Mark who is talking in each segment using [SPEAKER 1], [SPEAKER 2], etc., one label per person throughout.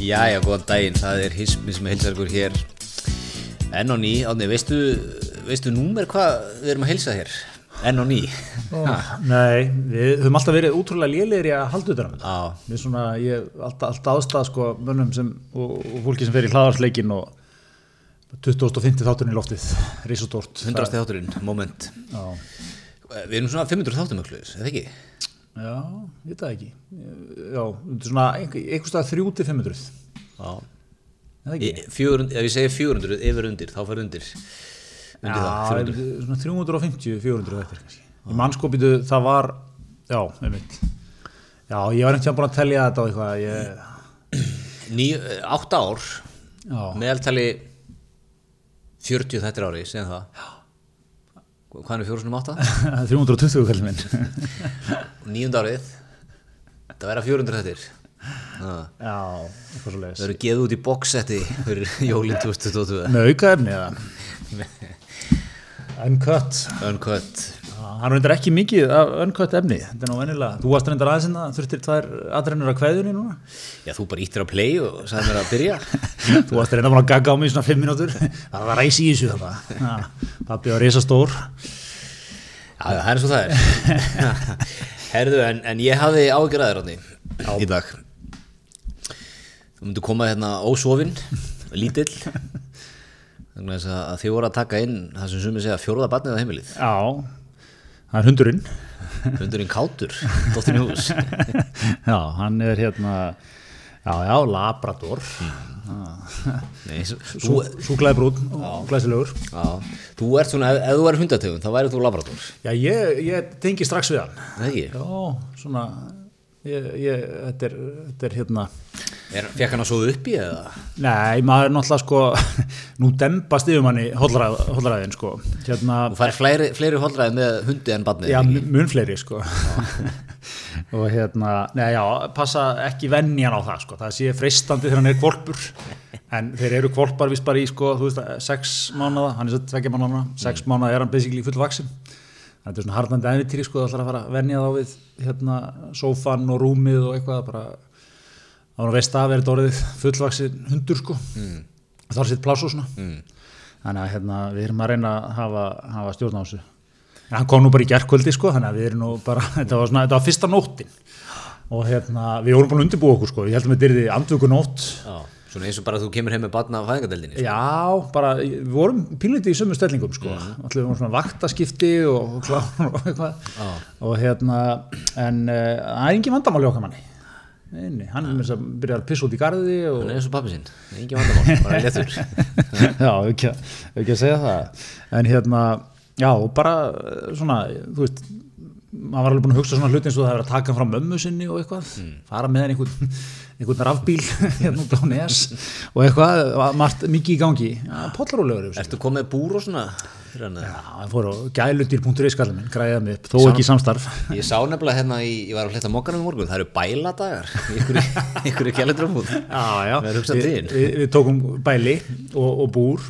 [SPEAKER 1] Jæja, góðan daginn, það er Hismi sem heilsar ykkur hér Enn og ný, átni, veistu, veistu númer hvað við erum að heilsa hér? Enn og ný
[SPEAKER 2] Ó, Nei, við höfum alltaf verið útrúlega lélegir í að halda um þetta.
[SPEAKER 1] Já,
[SPEAKER 2] Við svona, ég, alltaf, alltaf aðstæða sko mönnum sem, og, og fólki sem fer í hlaðarsleikin og 2050 þátturinn í loftið, risastórt.
[SPEAKER 1] 100. þátturinn, moment
[SPEAKER 2] Já,
[SPEAKER 1] Við erum svona 500 þáttum öllur, eða ekki?
[SPEAKER 2] Já, ég veit það ekki. Já, svona einhver, einhver stað 3-500,
[SPEAKER 1] Já? Í- 400, Ef ég segi 400 yfir undir, þá fær undir Undir það,
[SPEAKER 2] Já,
[SPEAKER 1] 400
[SPEAKER 2] svona 350-400 þetta kannski. Í mannskopitu það var, já, einmitt. Já, ég var veginn búin að telja þetta og eitthvað, ég,
[SPEAKER 1] Ní, 8 ár,
[SPEAKER 2] já,
[SPEAKER 1] meðaltali 40 þetta ári, segjum það Hvað er fjórusunum 8?
[SPEAKER 2] 320 kallið minn.
[SPEAKER 1] Nýjunda árið Það verða 400 þettir Það
[SPEAKER 2] Já, eitthvað svo leiðis.
[SPEAKER 1] verður geð út í boxsetti fyrir jólinn 2022
[SPEAKER 2] Með auka efni eða? Uncut.
[SPEAKER 1] Uncut
[SPEAKER 2] Hann reyndar ekki mikið af uncut efni, þetta er nú venjulega. Þú varst reyndar aðeins en það þurftir tvær aðrennur að kveðunni núna.
[SPEAKER 1] Já, þú bara íttir að play og sagði mér að byrja
[SPEAKER 2] Þú varst reyndar búin að gagga á mig svona 5 mínútur. Það var ræs í þessu þetta. Pappi var risastór.
[SPEAKER 1] Já, það er svo það er Herðu, en, en ég hafði ágjörðaðir ráðni í dag Þú myndir koma hérna ósofinn lítill þannig að þið voru að taka inn það sem sumir segja fjórða barnið á heimilið
[SPEAKER 2] Já, það er hundurinn.
[SPEAKER 1] hundurinn kátur, dóttin í hús
[SPEAKER 2] Já, hann er hérna, já, já, labrador. Súklaði brún og glæsilegur.
[SPEAKER 1] þú ert svona, ef, ef þú er hundategund þá væri þú labrador
[SPEAKER 2] Já, ég, ég tengi strax við hann.
[SPEAKER 1] Það ekki?
[SPEAKER 2] Já, svona, ég, ég, þetta er, þetta er hérna,
[SPEAKER 1] Er, fekk hann að sofa upp í eða?
[SPEAKER 2] nei, maður er náttúrulega sko, nú dembast yfir manni hollræð, hollræðin sko, hérna,
[SPEAKER 1] Þú fær fleiri, fleiri holdræði með hundi en barnið
[SPEAKER 2] já, mun fleiri sko, og hérna, nei, já, passa ekki venjan á það sko, það sé freistandi þegar hann er kvolpur, en þeir eru kvolpar vist bara í sko, þú veist, sex mánada, hann er svo tveggja mánada, sex mánada er hann basically fullvaksin, þetta er svona harnandi æfintýri sko, það ætlar að fara að venja þá við hérna, sófan og rúmið og eitthvað bara þá hann veist að verið orðið fullvaksin hundur sko. Mm. þá er sitt pláss og svona.
[SPEAKER 1] Mm.
[SPEAKER 2] þannig að hérna, við erum að reyna að hafa, hafa stjórn á þessu. En hann kom nú bara í gerkvöldi sko þannig að við erum nú bara, þetta var, svona, þetta var fyrsta nóttin. Og hérna, við vorum búin að undirbúa okkur sko, ég heldum að þetta er því andvöku nótt
[SPEAKER 1] Já, svona eins og bara þú kemur heim með barna af fæðingadeldinni
[SPEAKER 2] Já, bara, við vorum pínlítið í sömu stellingum sko,
[SPEAKER 1] Mm.
[SPEAKER 2] allir við vorum svona vaktaskipti og, klár og eitthvað.
[SPEAKER 1] Já.
[SPEAKER 2] og hérna, en uh, það er engin vandamáli okkar manni. Nei, nei, hann er með þess að byrja að pissa út í garði og
[SPEAKER 1] Hann er eins og pappi sinn, engin vandamál, bara léttur.
[SPEAKER 2] Já, ekki, ekki að segja það. En hérna, já, bara eh, svona, þú veist maður var alveg búin að hugsa svona hluti eins og það er að taka hann frá mömmu sinni og eitthvað fara með hann einhvern, einhvern rafbíl hérna út á nes og eitthvað, var margt mikið í gangi. Ja, sig
[SPEAKER 1] Ertu komið búr og svona
[SPEAKER 2] já, hann fór á gælutir.is skallum minn, græða mig upp, þó ekki í samstarf.
[SPEAKER 1] Ég sá nefnilega hérna, í, ég var að hletta mokkanum í morgun, það eru bæladagar í ykkur, er hugsað
[SPEAKER 2] við, við, tókum bæli og, og búr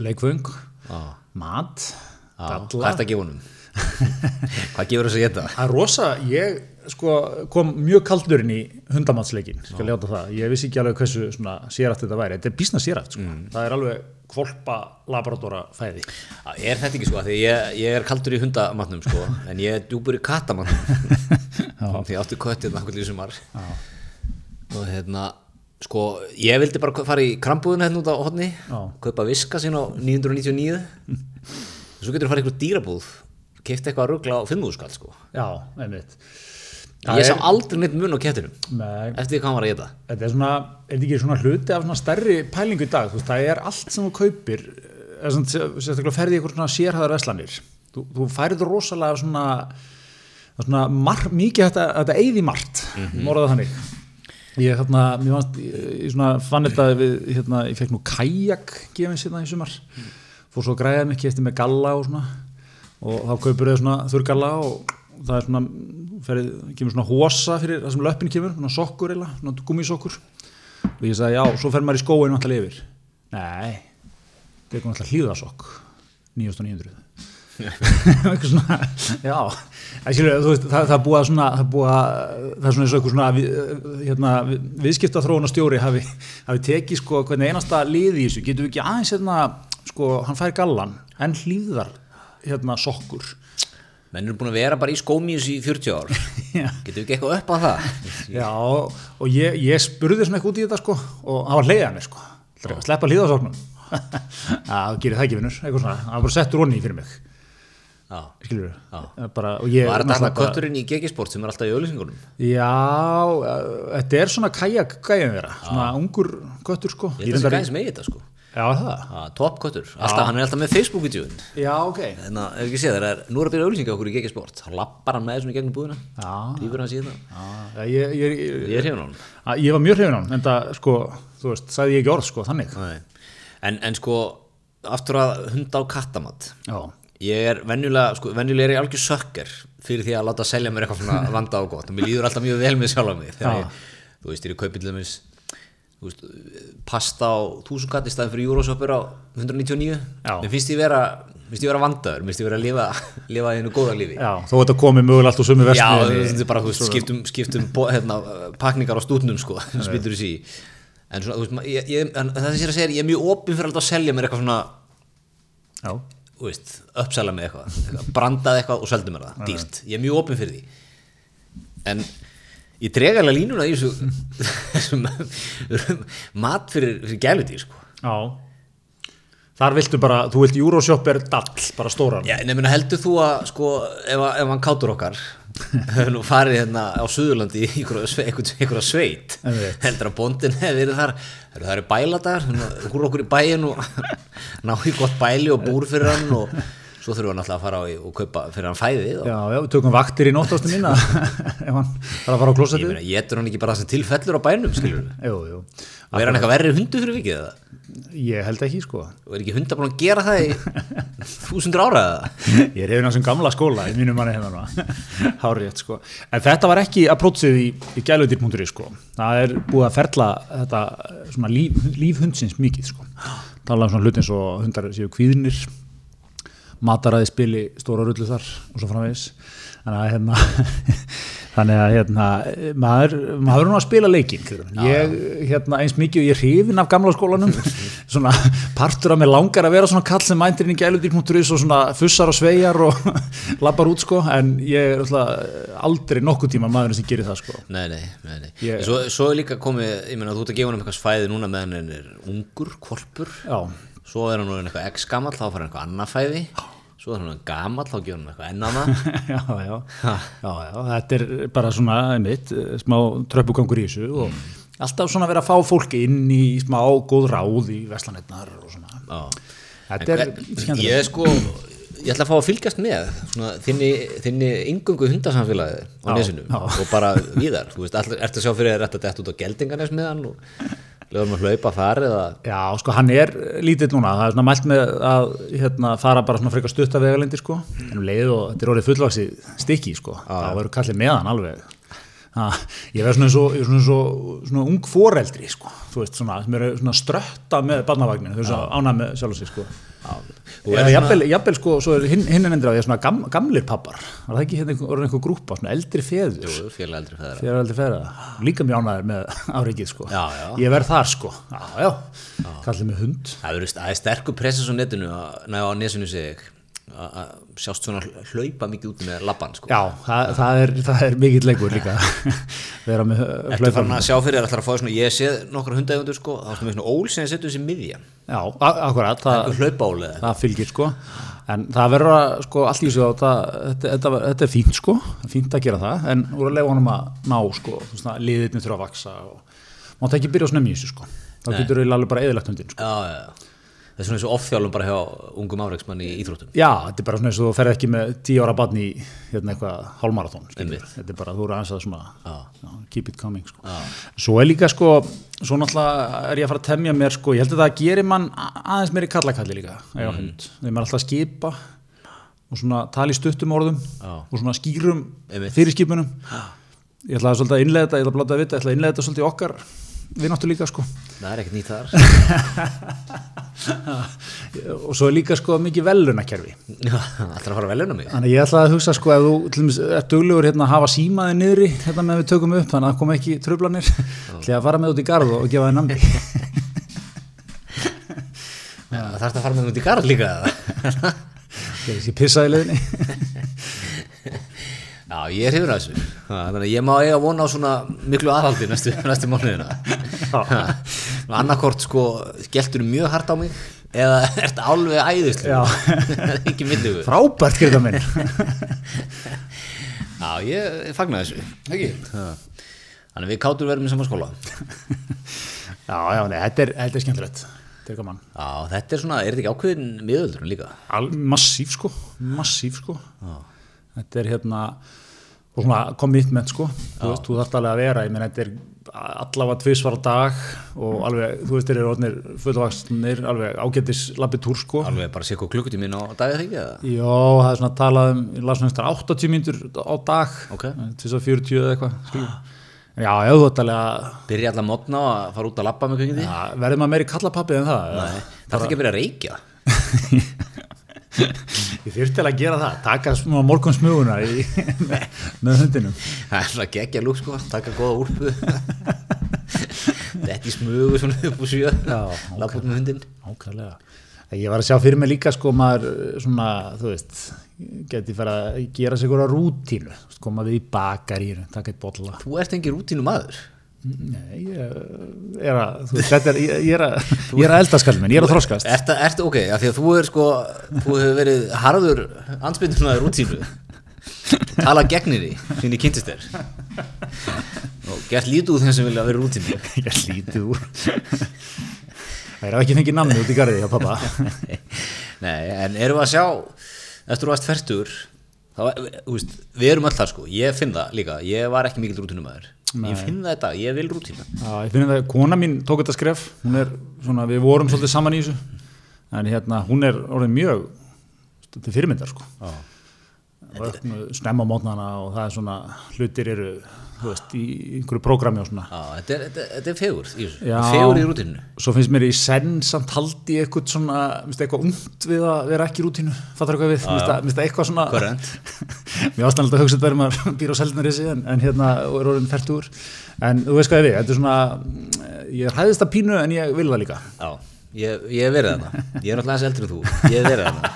[SPEAKER 2] leikföng,
[SPEAKER 1] Já,
[SPEAKER 2] mat
[SPEAKER 1] hvað
[SPEAKER 2] galla
[SPEAKER 1] ert að gefa honum? Hvað gefur þess að geta?
[SPEAKER 2] Það er rosa, ég sko, kom mjög kaldur inn í hundamatsleikin, skal ljáta það. Ég vissi ekki alveg hversu sérætt þetta væri. Þetta er bísna sérætt, sko. Það er alveg kvolpa labradora fæði.
[SPEAKER 1] Er þetta ekki sko, því ég, ég er kaldur í hundamatnum sko, en ég er djúpur í kattamatnum Því ég átti köttið nakkur í sumar Og hérna, sko, ég vildi bara fara í krambúðuna hérna út á hodni. Kaupa viska sín á 999 Svo getur þú farið ykkur dýrabúð Keift eitthvað að ruggla á 5.000 skall sko
[SPEAKER 2] Já, einmitt.
[SPEAKER 1] Ég sá aldrei neitt mun á kettinum Eftir því hvað hann var að geta
[SPEAKER 2] þetta er svona, er þetta ekki svona hluti af svona stærri pælingu í dag, þú veist, það er allt sem þú kaupir, sérstaklega ferði eitthvað svona sérhæðar veslanir. Þú, þú færið rosalega svona, svona mar, mikið þetta, þetta eyði margt, mm -hmm. morðað þannig. Ég, hérna, mér fannst, ég, ég svona fann þetta við, hérna, ég fekk nú kajak gefins hérna í sumar, fór svo að græða mikið eftir með galla og svona, og þá kaupir þau svona þurrgalla og það er svona, ferið, kemur svona hosa fyrir það sem löppin kemur, svona sokkur eða, svona gummisokkur og ég sagði já, svo fer maður í skóinu náttúrulega yfir. Nei, þetta er náttúrulega hlýðasokk 9900 Eitthvað svona, já Æskilu, veist, það, það að svona, það að það er svona eins og eitthvað svona við, hérna, viðskipta þróuna stjóri hafi, hafi tekið sko hvernig einasta liði í þessu. Getum við ekki aðeins hérna, sko, hann fær gallan en hlýðar hérna sokkur.
[SPEAKER 1] Menn eru búin að vera bara í skómiðs í 40 ár.
[SPEAKER 2] Já.
[SPEAKER 1] getum við ekki eitthvað upp á það?
[SPEAKER 2] Já, og ég, ég spurði svona eitthvað út í þetta sko og hann var leiðan sko. Sleppa hlýðarsóknum? Já, það gerir það ekki vinnur, hann var bara settur onni fyrir mig. Skilur
[SPEAKER 1] Já.
[SPEAKER 2] bara, og ég
[SPEAKER 1] var þetta alltaf kötturinn í GG-sport sem er alltaf í auðlýsingunum
[SPEAKER 2] Já, uh, þetta er svona kajak gæðin þeirra, svona ungur köttur sko.
[SPEAKER 1] Ég það sé gæðin sem eigi þetta sko
[SPEAKER 2] Já, það?
[SPEAKER 1] Ah, top köttur, alltaf, hann er alltaf með Facebook-vídeóin
[SPEAKER 2] Já, ok.
[SPEAKER 1] Þannig að, ef ekki séð, það er, nú er að byrja auðlýsinga okkur í GG Sport. Þá lappar hann með svona í gegnum búðina.
[SPEAKER 2] Já.
[SPEAKER 1] rýfur hann síðan,
[SPEAKER 2] Já, ég, ég, ég,
[SPEAKER 1] ég er hefur hann.
[SPEAKER 2] Að, ég var mjög hrifin á hann, en það sko, þú veist, sagði ég ekki orð sko, þannig.
[SPEAKER 1] En, en sko, aftur að hunda á kattamat.
[SPEAKER 2] Já,
[SPEAKER 1] ég er venjulega, sko, venjulega er ég algjör sökker fyrir því að láta selja mér eitthvað svona vanda á gott. Og mér líður alltaf mjög vel með sjálf veist, pasta á 1000 katt í staðin fyrir Euroshopper á 199
[SPEAKER 2] Já.
[SPEAKER 1] mér finnst ég vera mér finnst ég vera vandaður, mér finnst ég vera að lifa lifa einu góða lífi
[SPEAKER 2] já, þó þetta komið mögulega allt úr sömu
[SPEAKER 1] Já,
[SPEAKER 2] versmiðinni.
[SPEAKER 1] þetta er bara, þú veist, skiptum, skiptum bo- hérna, pakningar á stútnum, sko, spýtur þessi í. En svona, þú veist, ég, ég, það sem ég er að segja ég er mjög opinn fyrir alltaf að selja mér eitthvað svona,
[SPEAKER 2] Já,
[SPEAKER 1] þú veist, uppsela mig eitthvað, eitthvað brandað eitthvað og seldu mér það, dýrt. Ég er mjög opinn fyrir því. En ég dreg alveg línuna í þessu, þessum mat fyrir, fyrir gæludýr, sko.
[SPEAKER 2] já. Þar viltu bara, þú vilt Euroshopper dall, bara stóran.
[SPEAKER 1] Já, nefnir heldur þú að, sko, ef, ef hann kátur okkar, nú farið hérna á Suðurlandi í einhverja sve- einhverja einhverja sveit, heldur að bóndin hefur verið þar, það eru bæladagar, húr okkur í bæin og ná í gott bæli og búr fyrir hann og svo þurfum við náttúrulega að fara á og kaupa fyrir hann fæðið og
[SPEAKER 2] Já, já, við tökum vaktir í nóttastu mína ef hann þarf að fara á
[SPEAKER 1] ég
[SPEAKER 2] klósettið.
[SPEAKER 1] meina, getur hann ekki bara sem tilfellur á bænum, skilur við,
[SPEAKER 2] Jú, jú.
[SPEAKER 1] og er hann eitthvað verri hundu fyrir vikið eða,
[SPEAKER 2] Ég held ekki, sko.
[SPEAKER 1] og er ekki hunda búin að gera það í þúsundur ára eða,
[SPEAKER 2] Ég er hefðin á sem gamla skóla í mínum manni hefðan Hárið, sko. En þetta var ekki approachið í, í gæludýr.ri, sko. Það er búið að ferla þetta svona líf, líf hundsins mikið, sko. Mataræði spili stóra rullu þar og svo framvegis. Þannig að hérna, þannig að hérna, maður, maður er nú að spila leikinn. Ég, hérna, eins mikið og ég er hrifin af gamla skólanum, svona partur af mér langar að vera svona kall sem mæntir inn í gæludýr.is og svona fussar og sveigjar og lappar út sko, en ég er alltaf aldrei nokkuð tíma maðurinn sem gerir það sko.
[SPEAKER 1] nei, nei, nei, nei.
[SPEAKER 2] Ég-
[SPEAKER 1] Svo, svo er líka komið, ég meina, þú ert að gefa hann eitthvað fæði núna meðan hann er ungur, kvolpur,
[SPEAKER 2] Já,
[SPEAKER 1] svo er hann orðinn eitthvað x gamall þá fara hann eitthvað annað fæði svo er hann gamall þá gefur hann eitthvað ennana
[SPEAKER 2] já, já, já, já, þetta er bara svona, einmitt, smá tröppugangur í þessu og alltaf svona vera að fá fólki inn í smá góð ráð í veslanetnar og svona.
[SPEAKER 1] Já.
[SPEAKER 2] Þetta er
[SPEAKER 1] ég
[SPEAKER 2] skemmtilegt.
[SPEAKER 1] er sko ég ætla að fá að fylgjast með svona, þinni, þinni yngöngu hundasamfélagi á nesinu og bara víðar þú veist, allir, ertu að sjá fyrir þér þetta dett út á geldinganes með hann og lögum að hlaupa þar eða?
[SPEAKER 2] Já, sko, hann er lítill núna, það er svona mælt með að hérna, fara bara svona frekar stutta vegalendi, sko, en um leið og þetta er orðið fullvaksi stykki, sko, þá verður kallið með hann alveg. Ha, ég verð svona eins og, er svona, og svona ung foreldri, sko, þú veist, svona, sem eru svona strötta með barnavagninu, þau eru svo ánæg með sjálf og sig, sko.
[SPEAKER 1] Þú
[SPEAKER 2] Eða
[SPEAKER 1] er svona-
[SPEAKER 2] jafnvel, jafnvel, sko, svo er hinn, er endur á því að svona gam, gamlir pappar, var það ekki hérna orðin einhver grúpa, svona eldri feður,
[SPEAKER 1] Jú, félag eldri feðra.
[SPEAKER 2] Fyrir aldrei ferða líka mjög ánæður með áreikið sko.
[SPEAKER 1] Já, já.
[SPEAKER 2] ég verð þar sko. Já, já, kallið mig hund.
[SPEAKER 1] Það er, er sterkur pressis á netinu að- næ, á nesinu sig að að sjást svona hlaupa mikið út með labban sko.
[SPEAKER 2] já, það, það er, það er mikill leikur líka. Vera með
[SPEAKER 1] Ertu
[SPEAKER 2] hlaupan
[SPEAKER 1] farin að sjá fyrir þér ætlar að fá svona, ég sé nokkra hundaegundur sko, þá ertu með svona ól sem setur þessi miðja.
[SPEAKER 2] Já, akkurat, það, það fylgir sko. En það verður að sko allt í þessu á það, þetta, þetta, þetta er fínt sko. Fínt að gera það, en úr að lega honum að ná sko, það, liðirni þurfa að vaksa og mátt ekki byrja á snemmi í þessu sko. Þá getur við alveg bara eðilagt hundin sko.
[SPEAKER 1] Já, já, já. Það er svona eins og offþjálum bara hjá ungum afreiksmann í íþróttum
[SPEAKER 2] Já, þetta er bara svona eins og þú ferð ekki með 10 ára barn í hérna eitthvað.
[SPEAKER 1] Einmitt.
[SPEAKER 2] þetta er bara, þú eru aðeins að svona
[SPEAKER 1] Já.
[SPEAKER 2] já, keep it coming sko. svo er líka sko svo náttúrulega er ég að fara að temja mér sko, ég held að það gerir mann aðeins meiri kallakalli líka
[SPEAKER 1] Mhm.
[SPEAKER 2] þegar maður er alltaf að skipa og svona tala í stuttum orðum
[SPEAKER 1] Já.
[SPEAKER 2] og svona skýrum
[SPEAKER 1] Einmitt.
[SPEAKER 2] fyrirskipunum ég ætla að innlega þetta, ég ætla að bláta að vita, ég ætla að innlega þetta svolítið okkar við náttúrulega líka sko.
[SPEAKER 1] Það er ekkert nýtt þar.
[SPEAKER 2] Og svo er líka sko mikið velunakerfi
[SPEAKER 1] alltaf að fara veluna mig?
[SPEAKER 2] Þannig ég ætla að hugsa sko ef þú ert duglegur hérna að hafa símaði niðri hérna með við tökum upp þannig að það kom ekki tröflanir ætla að fara með út í garð og gefa þér nambi
[SPEAKER 1] það þarf að fara með út í garð líka
[SPEAKER 2] ég pissaði í leiðinni
[SPEAKER 1] Já, ég er hefur að þessu. Þannig að ég má eiga vona á svona miklu aðhaldi næstu, næstu mánuðina. Annarkort sko geltur mjög hart á mig eða ert alveg æðislu
[SPEAKER 2] Já. frábært greiða minn.
[SPEAKER 1] Já, ég, ég fagna þessu.
[SPEAKER 2] Ekki?
[SPEAKER 1] Þannig að við kátur verðum í sama skóla.
[SPEAKER 2] Já, já, nei, þetta er, þetta er skemmtilegt. Þetta er gaman.
[SPEAKER 1] Já, þetta er svona, er þetta ekki ákveðin miðöldurinn líka?
[SPEAKER 2] Al, massíf sko, massíf sko þetta er hérna og svona commitment sko þú veist, þú þarft alveg að vera, ég menn þetta er allavega tvisvar á dag og alveg, þú veist, þeir eru orðnir fullvaksnir, alveg ágættis labbi túr sko
[SPEAKER 1] Alveg bara sé hvað klukkutíminn á dagið þegar eða?
[SPEAKER 2] Já, það er svona talað um, ég las náttúrulega 80 mínútur á dag
[SPEAKER 1] Ok.
[SPEAKER 2] tvisvar 40 eða eitthvað. Já, já, þú ætti alveg að
[SPEAKER 1] Byrja allar mótna á að fara út að labba með kveikindi?
[SPEAKER 2] ja, verður maður meiri kallapappi en það?
[SPEAKER 1] Nei, það er ekki að byrja að reykja
[SPEAKER 2] Ég þurfti alveg að gera það, taka smá morgun smuguna í, með, með hundinum.
[SPEAKER 1] Það er svona geggja lúk sko, taka góða úlpu. Þetta í smugu svona upp úr sjö.
[SPEAKER 2] Já,
[SPEAKER 1] Lappa út með hundin
[SPEAKER 2] Ákvæðlega. Ég var að sjá fyrir mig líka sko maður eh, svona, þú veist, geti fara að gera sig eitthvað rútínu, þú veist, koma við í bakarínu, taka eitt bolla.
[SPEAKER 1] Þú ert engin rútínu maður
[SPEAKER 2] Nei, ég er að, þú veist, þetta er, ég, ég er að, ég er að eldaskall minn, ég er að þroskast.
[SPEAKER 1] Ertu, ertu ok, af því að þú er sko Þú hefur verið harður ansbyttunaður rútínu Tala gegnir því, sinni kynntist þér Og gert lítið úr þeim sem vilja vera rútínu
[SPEAKER 2] Ég er lítið úr. Það er ekki fengið namni út í garði hjá pappa.
[SPEAKER 1] Nei, en erum við að sjá Eftir þú varst færtur þá, þú veist, Við erum öll þar sko, ég finn það líka Ég var ekki mikil rútínu maður Ég finn þetta, ég vil rútínu
[SPEAKER 2] Já, ég finn það, kona mín tók þetta skref, hún er svona, við vorum svolítið saman í þessu, en hérna, hún er orðin mjög, til fyrirmyndar sko.
[SPEAKER 1] Já.
[SPEAKER 2] Snemma mótnana og það er svona, hlutir eru, veist, í einhverju prógrami og svona.
[SPEAKER 1] Já, þetta er, þetta, þetta er fegur í
[SPEAKER 2] Já.
[SPEAKER 1] Fegur í rútínu
[SPEAKER 2] Svo finnst mér í senn samt haldi eitthvað svona, minnst eitthvað ungt við að vera ekki í rútínu, fattar eitthvað við, minnst það- það eitthvað svona, mér ástæðan alltaf að hugsa þetta verður maður býr á selnarissi en, en hérna er orðin fært úr, en þú veist hvað ég við, þetta er svona, mm, ég hræðist að pínu en ég vil það líka.
[SPEAKER 1] Já, ég, ég hef verið þarna. Ég er aðeins eldri en þú. Ég hef verið þarna.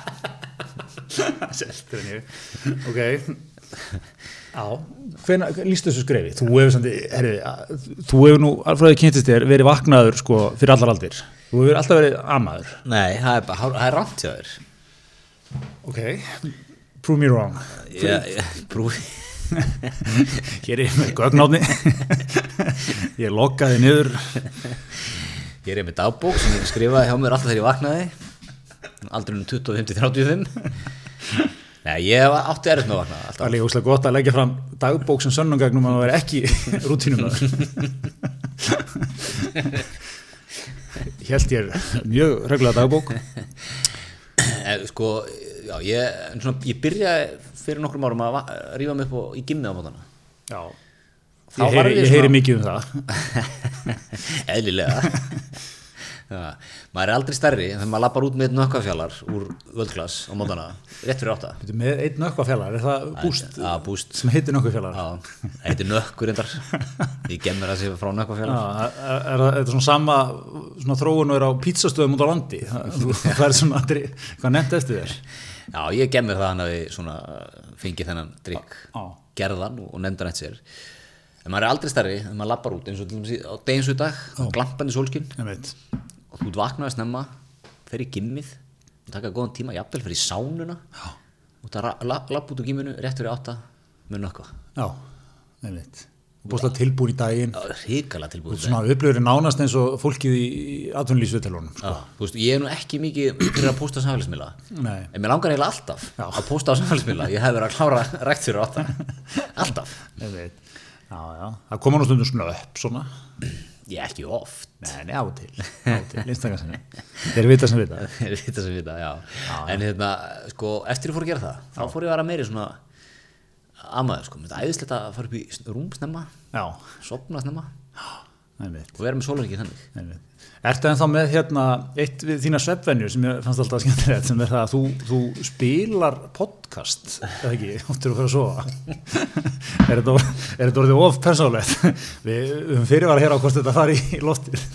[SPEAKER 2] Seltur en ég, ok, hvena lístu þessu skrefi? Þú hefur samt, herri, þú hefur nú, alfræði kynntist þér, verið vaknaður sko fyrir allar aldir, þú hefur alltaf verið amaður.
[SPEAKER 1] Nei, það er bara, það er rámt hjá þér.
[SPEAKER 2] Ok, prove me wrong.
[SPEAKER 1] Ég, ég, brú,
[SPEAKER 2] Hér er ég með gögnáðni Ég lokkaði niður.
[SPEAKER 1] Ég er með dagbók sem ég skrifaði hjá mér alltaf þegar ég vaknaði. Aldrei um 25-35 Nei, ég átti með að vakna
[SPEAKER 2] Það er líka úslega gott að leggja fram dagbók sem sönnungagnum að veri ekki rútínum. Helt ég mjög reglulega dagbók.
[SPEAKER 1] Eh, Sko, já, ég, en svona, ég byrjaði fyrir nokkrum árum að rífa mig upp og, í gimmið á mótana.
[SPEAKER 2] Já.
[SPEAKER 1] Þá
[SPEAKER 2] Ég heyri,
[SPEAKER 1] ég
[SPEAKER 2] heyri
[SPEAKER 1] svona-
[SPEAKER 2] mikið um það.
[SPEAKER 1] Eðlilega maður er aldrei stærri en þegar maður lappar út með nökkafjallar úr völdklass á mótana, rétt fyrir átta.
[SPEAKER 2] Með einn nökkvafjallar, er það búst?
[SPEAKER 1] Já, búst.
[SPEAKER 2] Sem heitir nökkvafjallar?
[SPEAKER 1] Já, það heitir nökkur endar Ég gemmir það sér frá nökkafjallar.
[SPEAKER 2] Er, er, er þetta svona sama svona þróun og er á pítsastöðum út á landi? Það, er svona aldrei, hvað nefnt eftir þér?
[SPEAKER 1] Já, ég gemmir það hann að við svona fengið þennan drikk gerðan og, og nefndan eitt sér. En maður er aldrei stærri en maður lappar út eins og á deginsu dag glampandi sólskinn og þú vaknaði snemma fer í gimmið og taka góðan tíma, jafnvel fer í sánuna. Já. og það lapp út úr gimminu rétt fyrir átta með nökkva
[SPEAKER 2] Já, veit Bústlega tilbúin í daginn.
[SPEAKER 1] Ríkala tilbúið
[SPEAKER 2] Svona upplifur nánast eins og fólkið í
[SPEAKER 1] þú veist, ég er nú ekki mikið fyrir að posta á samfélagsmiðla.
[SPEAKER 2] Nei.
[SPEAKER 1] en mér langar eiginlega alltaf
[SPEAKER 2] Já.
[SPEAKER 1] að posta á samfélagsmiðla. Ég hef verið að klára rækt fyrir alltaf,
[SPEAKER 2] veit Já, já, það koma nú stundum svona upp svona
[SPEAKER 1] ég ekki oft.
[SPEAKER 2] Nei, nei, á til, á til, einstaklega Þeir vita sem vita.
[SPEAKER 1] Veit það sem vita, já. en hérna, sko, eftir ég fór að gera það þá fór ég að vera meiri svona amaður, sko, mér finnst æðislegt að fara upp í rúm snemma
[SPEAKER 2] Já,
[SPEAKER 1] sopna snemma og vera með sólarikið þannig.
[SPEAKER 2] Einmitt. Ertu ennþá með hérna eitt við þína svefvenjur sem ég fannst alltaf skemmtilegt sem er það að þú, þú spilar podcast, eða ekki, áttur að fara að sofa? Er þetta er þetta orðið of persónlegt við höfum fyrir var að heyra á hvort þetta fari í loftið.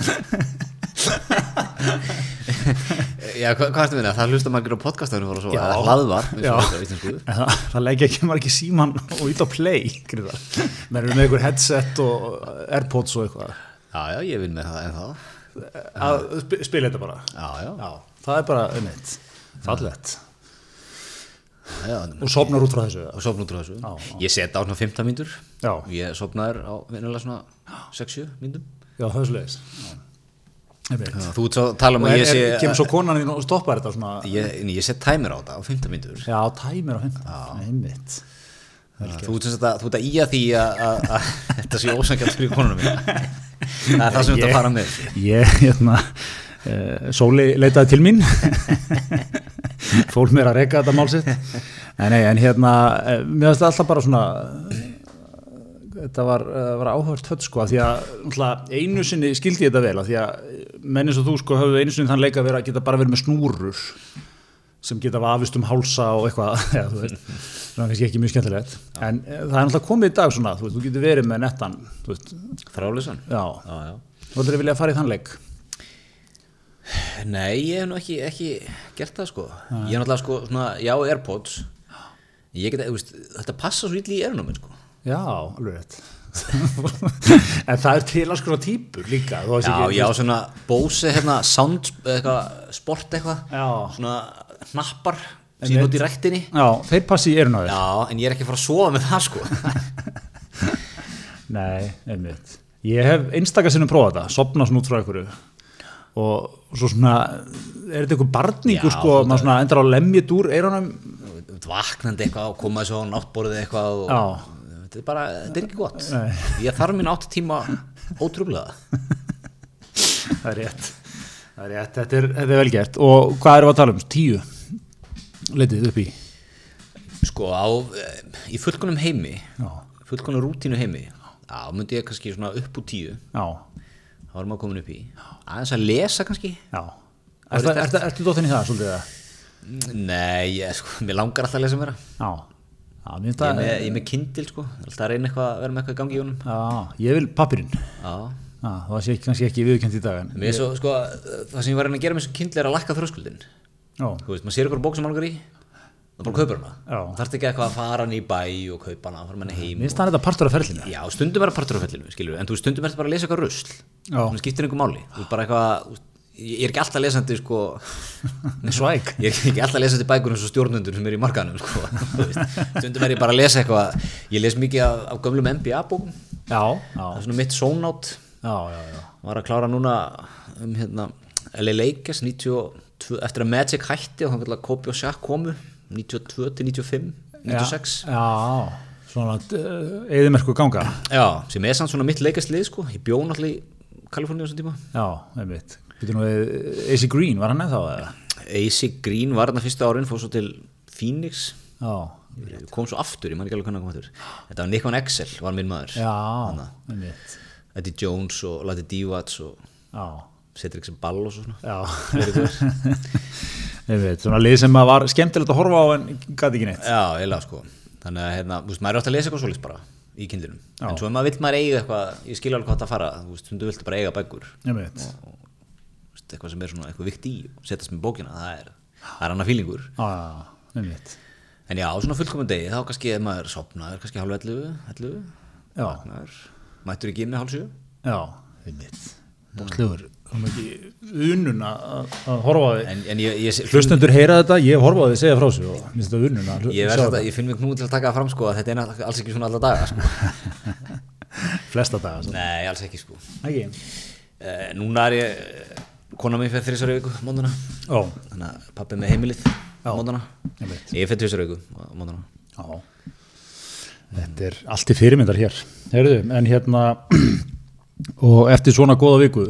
[SPEAKER 1] Já, hva, hvað ertu að minna? Það hlusta margir á podcastaðinu fór að svo,
[SPEAKER 2] Já.
[SPEAKER 1] eða hlaðvar
[SPEAKER 2] það, það leggja ekki margir síman og ít á play gríðar. menn eru með einhver headset og airpods og eitthvað.
[SPEAKER 1] Já, já, ég vinn með það en þá
[SPEAKER 2] að sp spila þetta bara.
[SPEAKER 1] Já, já,
[SPEAKER 2] Já, það er bara einmitt. Fallett
[SPEAKER 1] já.
[SPEAKER 2] Og sopnar út frá þessu
[SPEAKER 1] og út úr þessu. Ég set á svona 15 mínútur.
[SPEAKER 2] Já,
[SPEAKER 1] Ég sopnaður á venulega svona 6-7 mínútum.
[SPEAKER 2] Já það er Einmitt.
[SPEAKER 1] Þú tala um
[SPEAKER 2] Og
[SPEAKER 1] að ég sé
[SPEAKER 2] kemur svo konan þín og stoppar þetta svona?
[SPEAKER 1] Ég, ég set timer á þetta á 15 mínútur.
[SPEAKER 2] Já, tæmir á hinn Einmitt.
[SPEAKER 1] Þú ert að, ert að því að, þetta sé ósangjart fyrir konunum mína Það er það sem þú ert að fara með.
[SPEAKER 2] Ég, hérna uh, Sóli leitaði til mín. Fól mér að reka þetta málsitt en, nei, en hérna eh, mér finnst alltaf bara svona eh, þetta var, var áhört höll sko, því að einu sinni skildi ég þetta vel því að menn eins og þú sko höfðu einu sinni þann leika að vera að geta bara verið með snúrur sem geta vafist um hálsa og eitthvað, ja, þú veist svona kannski ekki mjög skemmtilegt. En uh, það er náttúrulega komið í dag svona, þú veist, þú getur verið með nettan þú veist,
[SPEAKER 1] Þrálisann
[SPEAKER 2] já,
[SPEAKER 1] Já, já.
[SPEAKER 2] Þú ætlir að vilja að fara í þann leik?
[SPEAKER 1] Nei, ég hef nú ekki, ekki gert það sko. Ég er náttúrulega sko, svona, já, Airpods. Ég get, þú veist, þetta passa svo ítli í erunum sko.
[SPEAKER 2] Já, alveg rétt. En það er til að skona típur líka
[SPEAKER 1] Já, já, svona Bose, hérna, sound, eitthvað, sport eitthvað.
[SPEAKER 2] Já.
[SPEAKER 1] Svona hnappar, síðan
[SPEAKER 2] veit-
[SPEAKER 1] út í ræktinni.
[SPEAKER 2] Já, þeir passi í erun á þér
[SPEAKER 1] Já, en ég er ekki að fara að sofa með það sko.
[SPEAKER 2] Nei, einmitt. Ég hef einstakar sinnum prófað þetta, sopna svona út frá einhverju. Og svo svona er þetta einhver barningur
[SPEAKER 1] Já,
[SPEAKER 2] sko, maður svona endar á lemjit úr
[SPEAKER 1] ert vaknandi eitthvað og koma svo á náttborðið eitthvað og
[SPEAKER 2] Já.
[SPEAKER 1] Þetta er bara, þetta er ekki gott.
[SPEAKER 2] Nei.
[SPEAKER 1] Ég þarf mín átt tíma ótrúlega
[SPEAKER 2] Það er rétt. Það er rétt, þetta er, þetta er vel gert. Og hvað erum við að tala um? Tíu Leitið upp í?
[SPEAKER 1] Sko, á, eh, í fullkonum heimi fullkonum rútínu heimi Já, myndi ég kannski svona upp úr tíu.
[SPEAKER 2] Já,
[SPEAKER 1] þá erum maður komin upp í aðeins að lesa kannski. Er
[SPEAKER 2] Ertu, ertu, ertu dóttin í það svolítið það?
[SPEAKER 1] Nei, ég, sko, mér langar alltaf að lesa meira.
[SPEAKER 2] Já, já, mér
[SPEAKER 1] Ég er með, ég er með kindil sko, alltaf að reyna eitthvað að vera með eitthvað í gangi í honum.
[SPEAKER 2] Já, ég vil pappirinn
[SPEAKER 1] Já,
[SPEAKER 2] það sé kannski ekki viðkjönd í dag en
[SPEAKER 1] mér er svo, sko, það sem ég var að reyna að gera með þessu kindil er að lækka þröskuldin Þú veist, maður sér eitthvað bók sem maður langar í það bara kaupir hana.
[SPEAKER 2] Já.
[SPEAKER 1] Það þarf ekki eitthvað að fara hann í bæ og kaupa hana, fara manni heim
[SPEAKER 2] mér finnst það þetta partur af ferlinu
[SPEAKER 1] Já, stundum er það partur á fellinu, skilur en þú stundum er þetta bara að lesa eitthvað rusl. Það skiptir einhver máli, þú eitthvað þú ég er ekki alltaf lesandi sko.
[SPEAKER 2] Svæk.
[SPEAKER 1] Ég er ekki alltaf lesandi bækur eins og stjórnundur sem er í markanum sko. Þú stundum er ég bara að lesa eitthvað ég les mikið af, af gömlum NBA bókum
[SPEAKER 2] Já, já,
[SPEAKER 1] er svona mitt zone-out
[SPEAKER 2] já, já, já.
[SPEAKER 1] var að klára núna um hérna LA Lakers 92, eftir að Magic hætti og þannig að Kobe og Shaq komu 92 til 95 96
[SPEAKER 2] Já, já svona eðimerku ganga.
[SPEAKER 1] Já, sem er samt svona mitt leikaslið sko. Ég bjó náttúrulega í Kaliforníu á þessum tíma.
[SPEAKER 2] Já, einmitt. Nú við AC Green, var hann eða? Þá eða?
[SPEAKER 1] AC Green var þarna fyrsta árin fór svo til Phoenix.
[SPEAKER 2] Já,
[SPEAKER 1] kom svo aftur, ég man ekki alveg hvernig hann kom aftur. Þetta var Nikon Excel, var minn maður.
[SPEAKER 2] Já, einmitt.
[SPEAKER 1] Eddie Jones og Lati Divats og
[SPEAKER 2] Já,
[SPEAKER 1] Cedric sem ball og svo svona good.
[SPEAKER 2] Einmitt, svona lið sem var skemmtilegt að horfa á en gæti ekki neitt.
[SPEAKER 1] Já, eiginlega sko. Þannig að hérna, þú veist, maður er átt að lesa eitthvað svolítið bara í kindlinum
[SPEAKER 2] Já.
[SPEAKER 1] En svo ef maður vill maður eiga eitthvað, ég skilja alveg hvað það fara Þú veist, þú viltu bara eiga bækur.
[SPEAKER 2] Einmitt,
[SPEAKER 1] Þú veist, Eitthvað sem er svona eitthvað vikt í og setjast með bókina, það er, það er annað fílingur
[SPEAKER 2] já, já, einmitt.
[SPEAKER 1] En já, svona fullkomum degi, þá kannski ef maður sopnaður, kannski hálf 11, 11
[SPEAKER 2] Já.
[SPEAKER 1] vaknaður, mættur í gimni hálf 7
[SPEAKER 2] Já, einmitt Bókslegur, það er ekki unun að að horfa á því
[SPEAKER 1] En, en ég, ég,
[SPEAKER 2] Hlustendur heyra þetta, ég hef horfað á því segja frá sig og mér finnst þetta unun að
[SPEAKER 1] ég, ég, þetta, ég finn mig knúin til að taka það fram sko að þetta er alls ekki svona alla daga sko.
[SPEAKER 2] flesta daga svo.
[SPEAKER 1] Nei, alls ekki sko.
[SPEAKER 2] Ekki?
[SPEAKER 1] uh, Núna er ég, kona mín fyrir þrísar viku móndana,
[SPEAKER 2] Já,
[SPEAKER 1] þannig að pappi með heimilið móndana,
[SPEAKER 2] einmitt.
[SPEAKER 1] Ég fyrir þrísar viku móndana
[SPEAKER 2] Já, þetta er allt í fyrirmyndar hér. Heyrðu, en hérna og eftir svona góða viku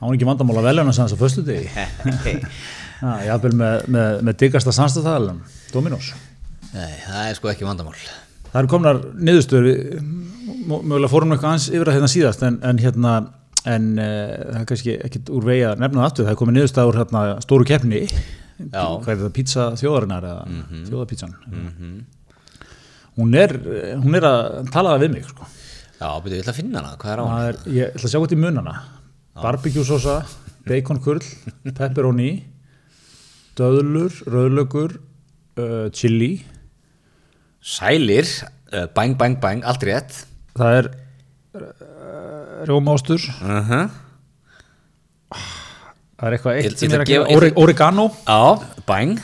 [SPEAKER 2] án ekki vandamál að velja hans að föstu degi Já, jafnvel með, með, með diggasta samstæðaðalum Dominos.
[SPEAKER 1] Nei, það er sko ekki vandamál.
[SPEAKER 2] Það eru komnar niðurstöður við- mö- mögulega fórum eitthvað aðeins yfir að hérna síðast en, en hérna en uh, það er kannski ekkit úr vegi að nefna það aftur, það er komið niðurstaður hérna stóru keppni.
[SPEAKER 1] Já.
[SPEAKER 2] hvað er það, pizza þjóðarinnar eða mm -hmm. þjóðapítsan hún, er, hún er að tala við mig sko.
[SPEAKER 1] Já, byrju, ég ætla að finna hana, hvað er á hana?
[SPEAKER 2] Ég ætla að sjá hvað í munana barbecue sósa, bacon kurl pepperoni döðlur, rauðlögur uh, chili.
[SPEAKER 1] Sælir, uh, bang, bang, bang, allt rétt.
[SPEAKER 2] Það er uh, rjómástur
[SPEAKER 1] uh -huh.
[SPEAKER 2] það er eitthvað eitt sem
[SPEAKER 1] ég
[SPEAKER 2] er að
[SPEAKER 1] gefa-
[SPEAKER 2] Ore- oregano.
[SPEAKER 1] Já, bang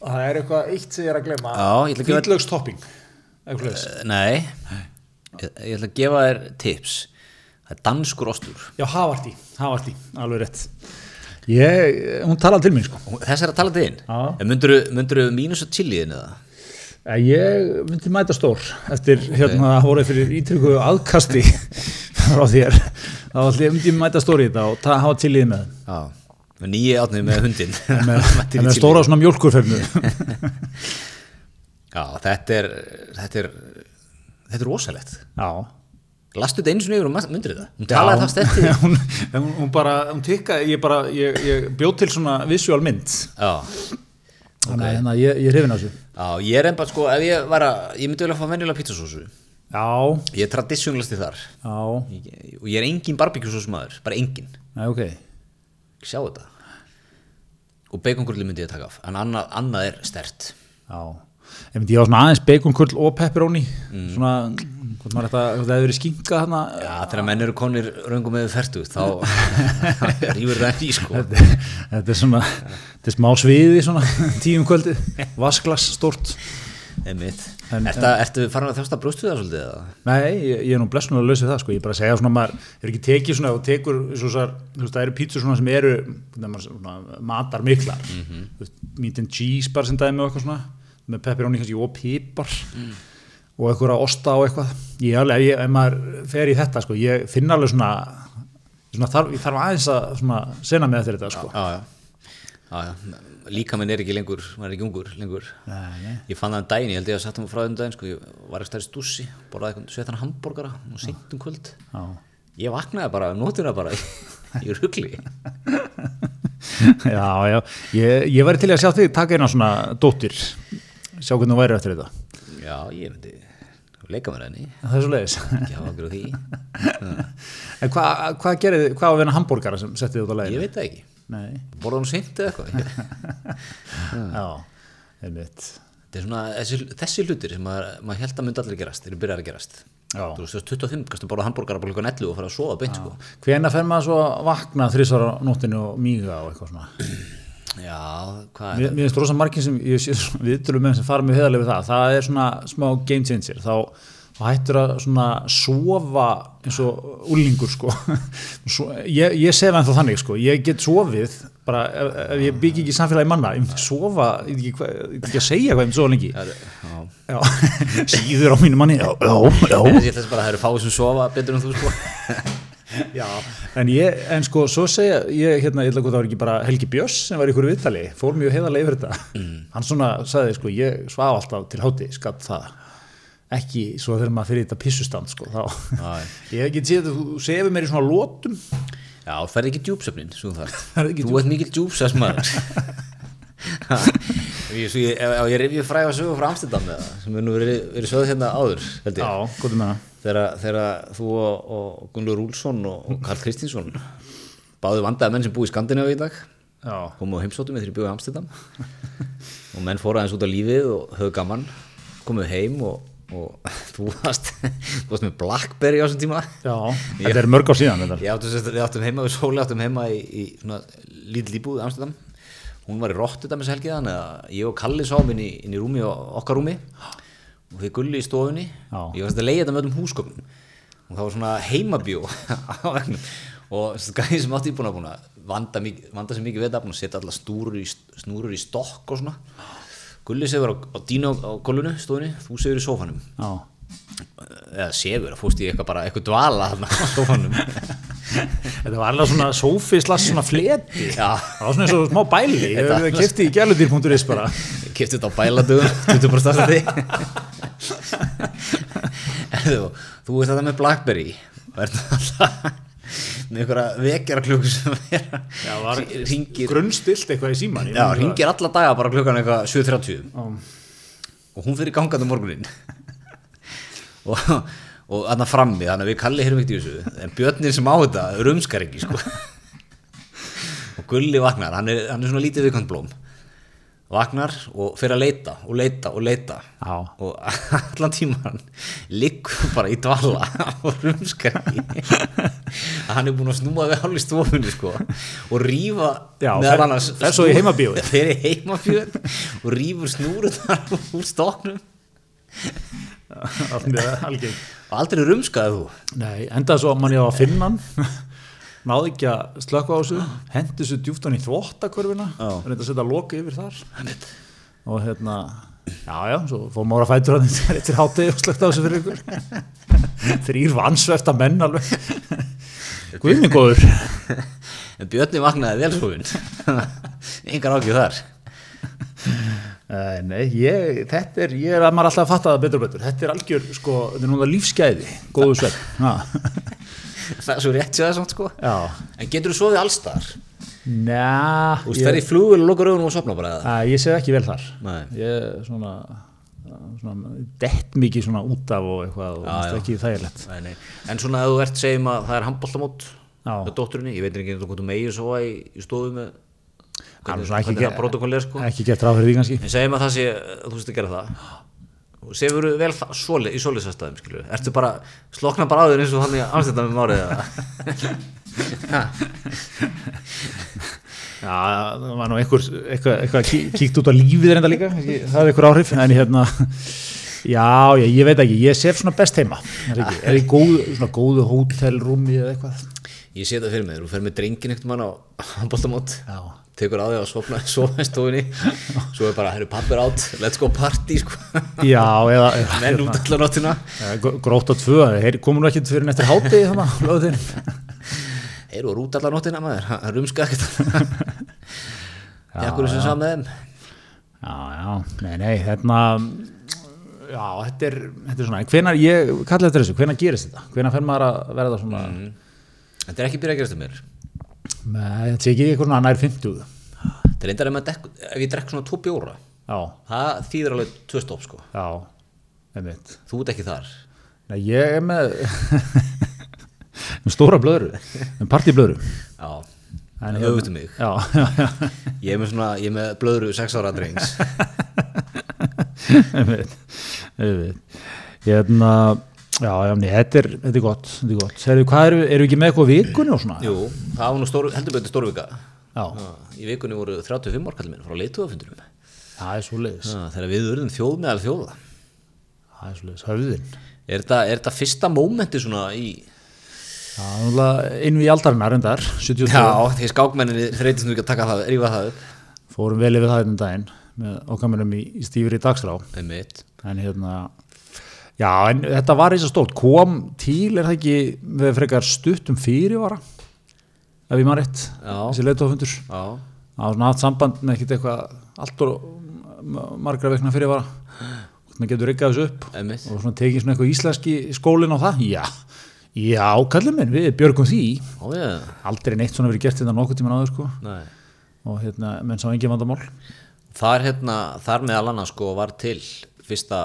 [SPEAKER 2] það er eitthvað eitt sem ég er að glemma
[SPEAKER 1] Uh, Nei, ég, ég ætla að gefa þér tips Það er danskur ostur.
[SPEAKER 2] Já, havartí, havartí, alveg rétt. Ég, hún talaði til mín sko.
[SPEAKER 1] Þess er að tala til
[SPEAKER 2] Já.
[SPEAKER 1] þín Munduru, munduru mínus að chiliðin eða?
[SPEAKER 2] Ég myndi mæta stór eftir hérna voruð fyrir ítrykku aðkasti frá þér. Þá ætli ég myndi mæta stór í þetta og ta- hafa í með.
[SPEAKER 1] Já. Með nýju átnið með hundin
[SPEAKER 2] með, með stóra svona mjólkurfernu.
[SPEAKER 1] Já, þetta er Þetta er, þetta er rosalegt.
[SPEAKER 2] Já
[SPEAKER 1] Lastu þetta einu sinni yfir og myndir þetta Hún talaði það stetti
[SPEAKER 2] hún, hún, hún bara, hún tikka ég bara, ég, ég bjóð til svona visual mynd.
[SPEAKER 1] Já,
[SPEAKER 2] þannig að hérna, ég, ég hrifin á þessu.
[SPEAKER 1] Já, ég er ennbæð sko Ef ég var að, ég myndi vel að fá venjulega pizzasósu
[SPEAKER 2] já,
[SPEAKER 1] Ég er traditionalisti þar.
[SPEAKER 2] Já,
[SPEAKER 1] Og ég er engin barbecue maður Bara engin.
[SPEAKER 2] Já, ok.
[SPEAKER 1] Sjá þetta. Og bacongrulli myndi ég taka af En annað, annað er stert
[SPEAKER 2] já, ég á svona aðeins baconkurl og pepperoni svona, hvort maður þetta, hefur verið skinka þarna
[SPEAKER 1] Já, þegar menn eru konir röngum með ferdu Þá rýfur það í sko
[SPEAKER 2] þetta, er svona þetta er smá sviði svona tíum kvöldi vasklas stort
[SPEAKER 1] Einmitt.
[SPEAKER 2] En-
[SPEAKER 1] Ertu, ertu farin að þjásta brjóstu það svolítið? eða?
[SPEAKER 2] nei, ég, ég er nú blessunulega lausið það sko, ég er bara að segja svona maður er ekki tekið svona og tekur sar, þú veist, það eru pítsur svona sem eru maður, svona, matar miklar mm -hmm. meat and cheese bara sem dæmi og eitthvað svona með pepperoni kannski og pipar og eitthvað osta og eitthvað ég alveg, ég, ef maður fer í þetta sko, ég finn alveg svona, svona þarf, ég þarf aðeins að sena með þetta sko
[SPEAKER 1] Já, já. já, já. Líka minn er ekki lengur, maður er ekki ungur lengur.
[SPEAKER 2] nei, nei.
[SPEAKER 1] Ég fann það um daginn, ég held ég að setja mig frá þeim daginn, sko, ég var ekki stærri stússi, borðaði eitthvað svetan hambúrgara og seint um kvöld.
[SPEAKER 2] Já.
[SPEAKER 1] Ég vaknaði bara, nótuna bara, í rugli.
[SPEAKER 2] já, já, ég, ég væri til að sjá þig taka eina svona dóttir sjá hvernig þú væri eftir þetta
[SPEAKER 1] Já, ég myndi leika mér henni,
[SPEAKER 2] það er svo leiðis
[SPEAKER 1] hafa okkur á því.
[SPEAKER 2] en hvað hva gerði, hvað var vinna hambúrgara sem settið út á
[SPEAKER 1] Ég
[SPEAKER 2] leiðinu?
[SPEAKER 1] veit það ekki,
[SPEAKER 2] Nei,
[SPEAKER 1] borðaði hún seint eða eitthvað.
[SPEAKER 2] já, einmitt
[SPEAKER 1] Þetta er svona, þessi, þessi hlutir sem maður, maður held að myndi allir gerast, eru byrjar að gerast.
[SPEAKER 2] Já.
[SPEAKER 1] Þú veist, þú veist, 25, kannski borða hambúrgara bara líka netlu og fara að sofa beint, sko.
[SPEAKER 2] Hvena fer maður svo að vakna þrísvar á nóttinu og míga og eitthvað svona
[SPEAKER 1] Já, hvað er
[SPEAKER 2] Mér mér finnst rosa margir sem, ég sé svona viðtölum með sem fara mjög heðarlega við það, það er svona smá game changer, þá, hættur að svona sofa eins og úlingur sko. Svo, ég, ég sef ennþá þannig sko, ég get sofið bara ef, ef ég byggi ekki samfélagi manna, ég myndi sofa ég veit ekki, ekki að segja hvað ég myndi sofa lengi.
[SPEAKER 1] Já,
[SPEAKER 2] síður á mínu manni já, já, já.
[SPEAKER 1] Ég ætla bara að það eru fáið sem sofa betur en þú sko
[SPEAKER 2] Já, en ég, en sko, svo segja, ég, hérna, ég ætla að það var ekki bara Helgi Björns sem var í ykkur viðtali, fór mjög heiðarlega yfir þetta. Hann svona sagði, sko, ég svaf alltaf til háti, skatt það. Ekki svo þegar maður fyrir þetta pissustand, sko, þá. Ég get séð að þú sefur mér í svona lótum.
[SPEAKER 1] Já, það er ekki djúpsöfnin, svo
[SPEAKER 2] Það ekki
[SPEAKER 1] Þú ert mikil djúpsast maður Ég- ég- Ef ef ég rifið fræga sögu frá Amsterdam eða, sem er nú verið, verið sögð hérna áður held ég,
[SPEAKER 2] Já, góðum með það.
[SPEAKER 1] Þegar, þú og, og Gunnlur Úlsson og, og Karl Kristinsson báðu vandaði menn sem búið í Skandinavíu í dag
[SPEAKER 2] Já,
[SPEAKER 1] komu á heimsóttum þegar ég búið í Amsterdam. Og menn fóru aðeins út á lífið og höfðu gaman, komu heim og, og þú varst þú varst með Blackberry á þessum tíma.
[SPEAKER 2] Já, þetta er mörg á síðan.
[SPEAKER 1] Ég áttum, sérst- við áttum heima, við sóli áttum heima í, í íbúð í Amsterdam. Hún var í Rotterdam þessi helgi þannig að ég og Kalli sáum inn í, inn í rúmi okkar rúmi og við gulli í stofunni
[SPEAKER 2] Já.
[SPEAKER 1] ég var að leiða þetta með öllum húsgögnum og það var svona heimabjó og gæði sem átti íbúin að búin að vanda, vanda sér mikið búin að setja alla í, snúrur í stokk og svona gulli sefur á, á dínu á, gólfinu stofunni, þú sefur í sófanum
[SPEAKER 2] Já,
[SPEAKER 1] eða sefur, að fórst í eitthvað bara eitthvað dvala á sófanum
[SPEAKER 2] þetta var alveg svona sófi slags svona fleti.
[SPEAKER 1] Já.
[SPEAKER 2] Það var svona eins og smá bæli. Ég kefti í gæludýr.is bara.
[SPEAKER 1] kipti þetta á bæladugum 20% af því Erðu, þú veist þetta með Blackberry ert alltaf með einhverja vekjara klukku sem er ringir,
[SPEAKER 2] grunnstilt eitthvað í síman
[SPEAKER 1] já, ringir alla daga bara klukkan eitthvað 7.30
[SPEAKER 2] Já.
[SPEAKER 1] og hún fyrir gangandi um morgunin og, og þarna frammi þannig að við kalli hérum ekkert í þessu. En björnin sem á þetta rumskar ekki sko. og Gulli vaknar hann er, hann er svona lítið viðkvæmt blóm vaknar og fyrir að leita og leita og leita.
[SPEAKER 2] Já.
[SPEAKER 1] og allan tíman liggur bara í dvala og rumskar ekki hann er búin að snúa við í stofunni sko, og
[SPEAKER 2] fer svo í heimabíóið.
[SPEAKER 1] og rífur snúru þar úr stoknum og aldrei rumskaði þú.
[SPEAKER 2] Nei, endaði svo að mann ég á að finna hann náði ekki að slökka á þessu hendi þessu djúpt hann í þvottakörfina
[SPEAKER 1] Já.
[SPEAKER 2] reynda að setja loka yfir þar. Og hérna já já, svo fór maður að fætur hann eftir hátegi og slökta á þessu fyrir ykkur. Þrýr vansvefta menn alveg. Guðni góður.
[SPEAKER 1] En Björni vaknaði vel svofin engar ákjöð þar.
[SPEAKER 2] Nei, nei, ég, þetta er, ég er að maður alltaf að fatta það betur og betur, þetta er algjör, sko, þetta er núna lífsgæði, góðu svepp,
[SPEAKER 1] það er svo rétt sér samt sko. En getur þú sofið allstar
[SPEAKER 2] njá,
[SPEAKER 1] þú veist, ferði í flugul og lokur augunum og sopna bara eða?
[SPEAKER 2] Ég sef ekki vel þar,
[SPEAKER 1] Nei.
[SPEAKER 2] ég er svona, svona, dett mikið svona út af og eitthvað og það er ekki þægilegt,
[SPEAKER 1] Nei, nei. en svona ef þú ert segjum að það er handbóltamót
[SPEAKER 2] Já.
[SPEAKER 1] með dótturinni, ég veit ekki hvort þú megið sofa í, í stofu með
[SPEAKER 2] Það er svona ekki
[SPEAKER 1] hvernig
[SPEAKER 2] ge-
[SPEAKER 1] það protokoll er sko.
[SPEAKER 2] ekki gett ráð fyrir því kannski,
[SPEAKER 1] en segjum að það sé, þú veist að gera það og sefur vel soli, í solisastæðum skilju, ertu bara slokna bara á þér eins og hann í márið eða?
[SPEAKER 2] já, það var nú einhver, eitthvað, eitthvað kí- kíkt út á lífið reynda líka, ekki, það er einhver áhrif, en hérna, já, ég, ég veit ekki, ég sef svona best heima, er ekki, er í góðu, svona góðu hótelrúmi eða eitthvað,
[SPEAKER 1] ég sé þetta fyrir mig, þú fer með drengin ekkert mann á handbóltamót
[SPEAKER 2] já,
[SPEAKER 1] tekur á því að sofna, í stofunni svo er bara, herru pappir átt let's go party sko.
[SPEAKER 2] Já, eða,
[SPEAKER 1] menn út allar nóttina.
[SPEAKER 2] Gr- Grótt á tvö, þeir komu nú ekkert fyrir en eftir hátegi þannig að lögðu þeir.
[SPEAKER 1] eru úr út allar nóttina maður, hann rumska ekkert jakkur sem sá með þeim
[SPEAKER 2] Já, já, nei, nei, hérna, já, þetta er, þetta er svona, hvenar, ég kalla þetta þessu, hvenar gerist þetta? Hvenar fer maður að verða svona,
[SPEAKER 1] þetta er ekki byrjað að gerast um mér
[SPEAKER 2] þetta sé ekki svona nær 50,
[SPEAKER 1] þetta er maður dekk, ef ég drekk svona tvo bjóra
[SPEAKER 2] já,
[SPEAKER 1] það þýðir alveg tvö stopp sko.
[SPEAKER 2] Já, einmitt.
[SPEAKER 1] þú ert ekki þar.
[SPEAKER 2] Nei, ég er með, stóra blöðru, með partíblöðru.
[SPEAKER 1] já,
[SPEAKER 2] En
[SPEAKER 1] það auðvitað mig.
[SPEAKER 2] Já, já,
[SPEAKER 1] ég er með svona, ég er með blöðru sex ára drengs.
[SPEAKER 2] Einmitt, einmitt. Hérna, já, já, nei, þetta er, þetta er gott, þetta er gott. Segðu, hvað eru, eru ekki með eitthvað vikunni og svona?
[SPEAKER 1] jú, það var nú stór, heldur betur stórvika
[SPEAKER 2] Já,
[SPEAKER 1] í vikunni voru 35 ár kallið minn frá leituðafundurum
[SPEAKER 2] það er svo leiðis.
[SPEAKER 1] þegar við urðum þjóð meðal þjóða
[SPEAKER 2] Það er svo leiðis, höfðin.
[SPEAKER 1] er þetta, er fyrsta mómenti svona í
[SPEAKER 2] Já, náttúrulega inn við aldarinnar endar, 72.
[SPEAKER 1] já, því skákmenninni þreytist nú ekki að taka það, rífa það upp
[SPEAKER 2] Fórum vel yfir það einn daginn með okkamennum í, í stífri dagskrá.
[SPEAKER 1] einmitt,
[SPEAKER 2] En hérna, já, en þetta var eins og stórt. Kom til, er það ekki með frekar stuttum fyrirvara? Ef ég maður rétt, þessi leituafundur.
[SPEAKER 1] já,
[SPEAKER 2] Það var svona haft samband með ekkert eitthvað allt og margra vekna fyrirvara. Hvernig getur reykað þessu upp?
[SPEAKER 1] einmitt
[SPEAKER 2] Og svona tekið svona eitthvað íslenski skólinn á það? Já, já, kallum minn, við björgum því.
[SPEAKER 1] ó ég,
[SPEAKER 2] Aldrei neitt svona verið gert þetta nokkuð tíman áður, sko.
[SPEAKER 1] nei
[SPEAKER 2] og hérna, menn sá engin vandamál
[SPEAKER 1] þar hérna, þar meðal annars sko var til fyrsta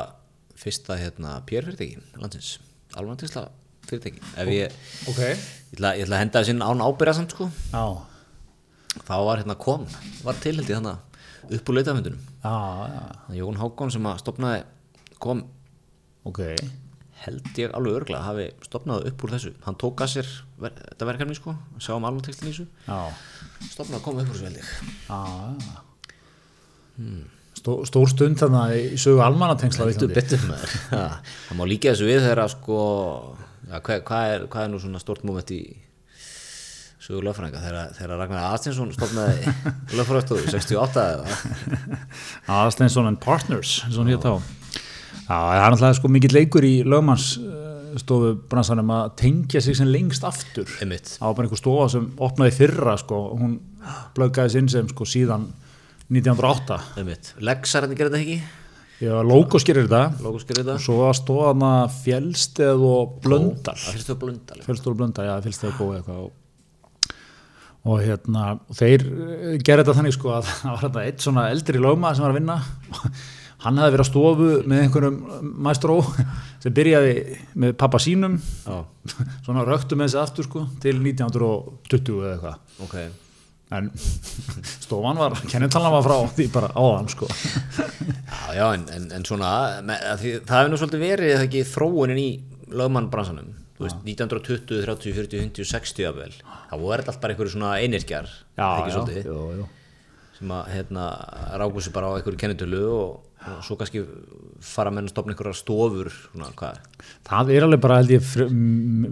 [SPEAKER 1] fyrsta hérna PR-fyrirtæki landsins, alveg fyrirtæki ef ég,
[SPEAKER 2] ok.
[SPEAKER 1] Ég ætla, ég ætla að henda þessin án ábyrða samt sko.
[SPEAKER 2] Já,
[SPEAKER 1] þá var hérna kon, var til held ég þannig upp úr leitafundunum
[SPEAKER 2] já, já,
[SPEAKER 1] Jón Hákon sem að stopnaði kom.
[SPEAKER 2] Ok.
[SPEAKER 1] Held ég alveg örglega hafi stopnað upp úr þessu. Hann tók að sér ver, þetta verkefni sko. Alveg textin í þessu.
[SPEAKER 2] Já,
[SPEAKER 1] stopnað að koma upp úr þessu held ég.
[SPEAKER 2] Já, já. Stó, stór stund þarna í sögu
[SPEAKER 1] Já, það má líka þessu við þegar að sko já, hvað, hvað, er, hvað er nú svona stort moment í sögu lögfræðinga? Þegar, Ragnar Aðstinsson stofnaði lögfræðstofu 68 eða?
[SPEAKER 2] Aðsteinsson and Partners það er náttúrulega sko mikill leikur í lögmanns eh, stofu bransanum að tengja sig sem lengst aftur.
[SPEAKER 1] Einmitt.
[SPEAKER 2] Það var bara einhver stofa sem opnaði fyrra sko, hún blöggaði sinn sem sko síðan 1908
[SPEAKER 1] einmitt. Lexar henni gerði þetta ekki?
[SPEAKER 2] Já, Logos gerir þetta.
[SPEAKER 1] Logos gerir þetta.
[SPEAKER 2] Og svo að stóða hana fjellsteð og blöndal.
[SPEAKER 1] finnst þau blöndal
[SPEAKER 2] fjölstóru blönda, já, fjölstóru góð eitthvað. Og, og hérna og þeir eh, gerðu þetta þannig sko að það var þetta eitt svona eldri lögma sem var að vinna. Hann hefði verið að stofu með einhverjum mæstró sem byrjaði með pappa sínum.
[SPEAKER 1] Já,
[SPEAKER 2] svona röktu með þessi aftur sko til 1920 eða eitthvað.
[SPEAKER 1] Ok
[SPEAKER 2] en stofan var, kennitalan var frá því bara áðan sko.
[SPEAKER 1] Já, já, en, en, en svona því, það hefur nú svolítið verið eða ekki þróunin í lögmannbransanum? Veist, 1920, 30, 40, 50, 60 jafnvel, það voru þetta allt bara einhverju svona einirkjar, ekki svolítið
[SPEAKER 2] jú, jú.
[SPEAKER 1] sem að hérna ráku sér bara á einhverju kennitölu og, og svo kannski fara menn að stopna einhverjar stofur svona,
[SPEAKER 2] það er alveg bara held ég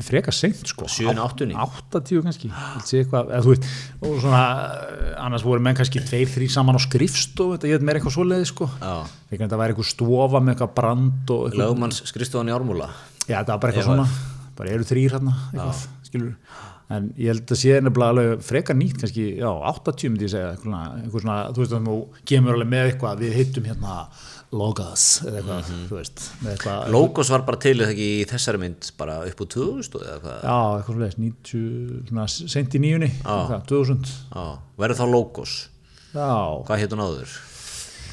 [SPEAKER 2] freka seint sko.
[SPEAKER 1] Sjö en áttunni.
[SPEAKER 2] 80 kannski. Eitthvað, veist, og svona eh, annars voru menn kannski tveir, þrý saman á skrifstof þetta ég veit meira eitthvað svoleiði sko.
[SPEAKER 1] Já,
[SPEAKER 2] þegar þetta væri eitthvað stofa með eitthvað brand
[SPEAKER 1] lögmanns skristofan í Ármúla
[SPEAKER 2] já þetta var bara eitthvað
[SPEAKER 1] Já,
[SPEAKER 2] svona. Bara eru þrýr hérna eitthvað, skilur en ég held að sé nefnilega alveg freka nýtt kannski, já, 80 myndi ég segja eitthvað, svona- eitthvað þú veist að þú kemur alveg með eitthvað, við hittum hérna Logos eða eitthvað,
[SPEAKER 1] Mhm.
[SPEAKER 2] þú veist eitthvað,
[SPEAKER 1] Logos var bara til eða ekki í þessari mynd bara upp úr 2000 eða hvað?
[SPEAKER 2] Já, eitthvað svoleiðis 90, svona sent í nýjunni eitthvað, 2000
[SPEAKER 1] já, verður þá Logos?
[SPEAKER 2] Já,
[SPEAKER 1] hvað hétt hún áður?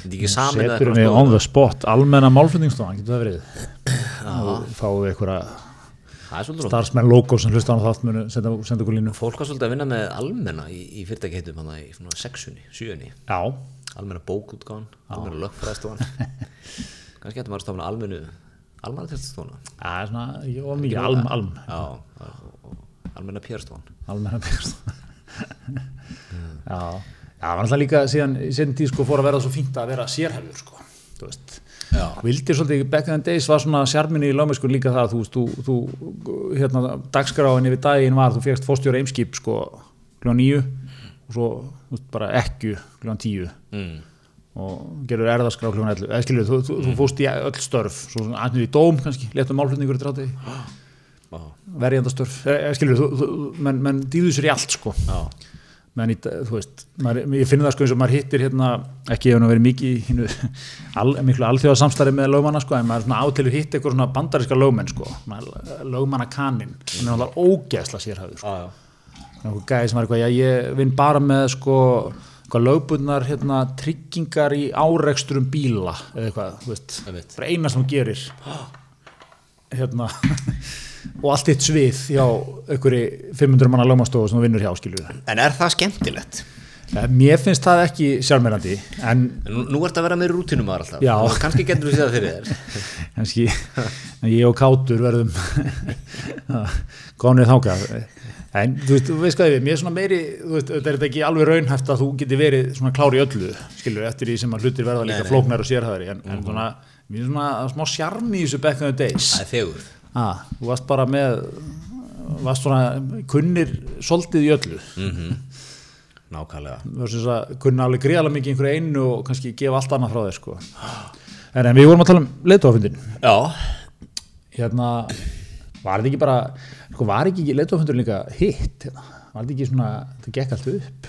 [SPEAKER 1] Þetta ekki samin
[SPEAKER 2] setur henni on the spot almenna málflutningsstofan, getur það verið? Og fáið einhverja
[SPEAKER 1] það er svolítið rótt
[SPEAKER 2] starfsmenn logo sem hlusta á þátt munu senda, senda okkur línu
[SPEAKER 1] fólk var svolítið að vinna með almenna í, í fyrirtæki heitum hann í svona sexunni, sjöunni.
[SPEAKER 2] Já,
[SPEAKER 1] almenna bókútgáðan, almenna lögfræðstofan kannski hættum að stofna almennu almenna tilstofna
[SPEAKER 2] það er svona of mikið alm, alm
[SPEAKER 1] já, almenna pjörstofan
[SPEAKER 2] almenna byggjast já, já, var alltaf líka síðan sinn tíð sko fór að vera svo fínt að vera sérhæfur sko, þú veist
[SPEAKER 1] já,
[SPEAKER 2] Vildir svolítið, back in the days var svona sjarminni í lögmeskun líka það, þú þú, þú hérna, dagskráin yfir daginn var, þú fegst fórstjóra eimskip, sko, kljóðan nýju og svo, veist, bara ekku kljóðan tíu.
[SPEAKER 1] Mm.
[SPEAKER 2] og gerur erðaskrá kljóðan ellu, eða skilur, þú, þú, þú fórst í öll störf, svo svona aðnir í dóm kannski, letum málflutningur í dráti, verjandastörf, eða menn, menn dýðu sér í allt, sko.
[SPEAKER 1] Já,
[SPEAKER 2] dag, þú veist, maður, ég finn það sko eins og maður hittir hérna, ekki ef hann verið mikið í hinu, al, miklu alþjóðasamstæri með lögmanna sko, en maður átilur hitt eitthvað svona bandaríska lögmenn sko, lögmanna kaninn, hann er alltaf ógeðsla sérhæður sko, einhver gæði sem var eitthvað, já ég vinn bara með sko, eitthvað lögbundnar hérna, tryggingar í áreksturum bíla eða eitthvað, þú veist, bara eina sem gerir. Hérna og allt eitt svið hjá einhverju 500 manna lögmanstofu sem þú vinnur hjá skilur
[SPEAKER 1] en er það skemmtilegt?
[SPEAKER 2] Eh, Mér finnst það ekki sjálfmeirandi en
[SPEAKER 1] Nú, nú ert að vera með rútinum aðra alltaf.
[SPEAKER 2] Já.
[SPEAKER 1] Og kannski getur við séð það fyrir þér.
[SPEAKER 2] Kannski. En ég og Kátur verðum gónið þáka en þú veist, þú veist hvað ég við, mér er svona meiri þú veist, þetta er ekki alveg raunhæft að þú geti verið svona klári öllu, skilur, eftir því sem að hlutir verða líka flóknar og sérhæðari en, en svona, mér er svona smá sjarmi í þessu back in the days.
[SPEAKER 1] Það er fegur
[SPEAKER 2] ah, þú varst bara með varst svona kunnir soldið í öllu.
[SPEAKER 1] Nákvæmlega.
[SPEAKER 2] Versus að kunna alveg gríðalega mikið einhverju einu og kannski gefa allt annað frá þér sko. en, en við vorum að tala um leitófundin
[SPEAKER 1] Já,
[SPEAKER 2] hérna var þetta ekki bara sko, var ekki leitófundur líka hitt? Hérna? var þetta ekki svona, þetta gekk allt upp?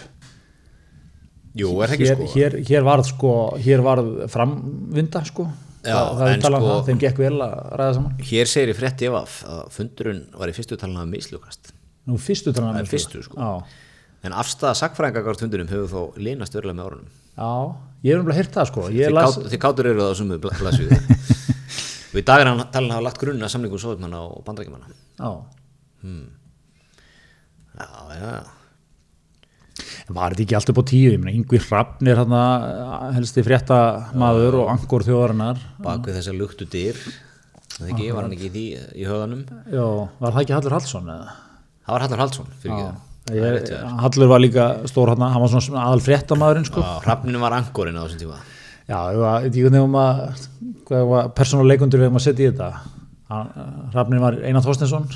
[SPEAKER 1] Jú, er það ekki
[SPEAKER 2] hér,
[SPEAKER 1] sko?
[SPEAKER 2] hér, hér varð sko hér varð framvinda sko
[SPEAKER 1] Já,
[SPEAKER 2] það, er talað um
[SPEAKER 1] sko-
[SPEAKER 2] það, þeim gekk vel að ræða saman.
[SPEAKER 1] Hér segir í frétti ef að fundurinn var í fyrstu talin að mislukast.
[SPEAKER 2] Nú fyrstu
[SPEAKER 1] Það er fyrstu, sko. En afstæða sagfræðingagart fundinum hefur þó linast örlega með árunum
[SPEAKER 2] já, ég hef umlega hýrt það sko. Ég
[SPEAKER 1] Þið
[SPEAKER 2] las,
[SPEAKER 1] þið kátur eru það á sumu blasjuðu Og í dag er hann talin að hafa lagt grunna samlingum sóðumanna og bandarækjumanna
[SPEAKER 2] já,
[SPEAKER 1] Já, já, já
[SPEAKER 2] var þetta ekki allt upp á tíu? Ég meina, Yngvi Hrafn er hérna helsti frétta maður og angor þjóðarinnar.
[SPEAKER 1] Bak við þessar luktu dyr. Það ekki, var hann ekki í því í höðanum
[SPEAKER 2] já, var það ekki Hallur Hallsson eða?
[SPEAKER 1] Það var Hallur Haldsson fyrir ekki
[SPEAKER 2] ég, Hallur var líka stór hann hann var svona aðal fréttamaðurinn sko.
[SPEAKER 1] Hrafninu var angorinn á þessum tíma.
[SPEAKER 2] Já, ég veit ekki hvernig um að hvað var persónuleikundur við um að setja í þetta. Hrafnin var Einar Þorstensson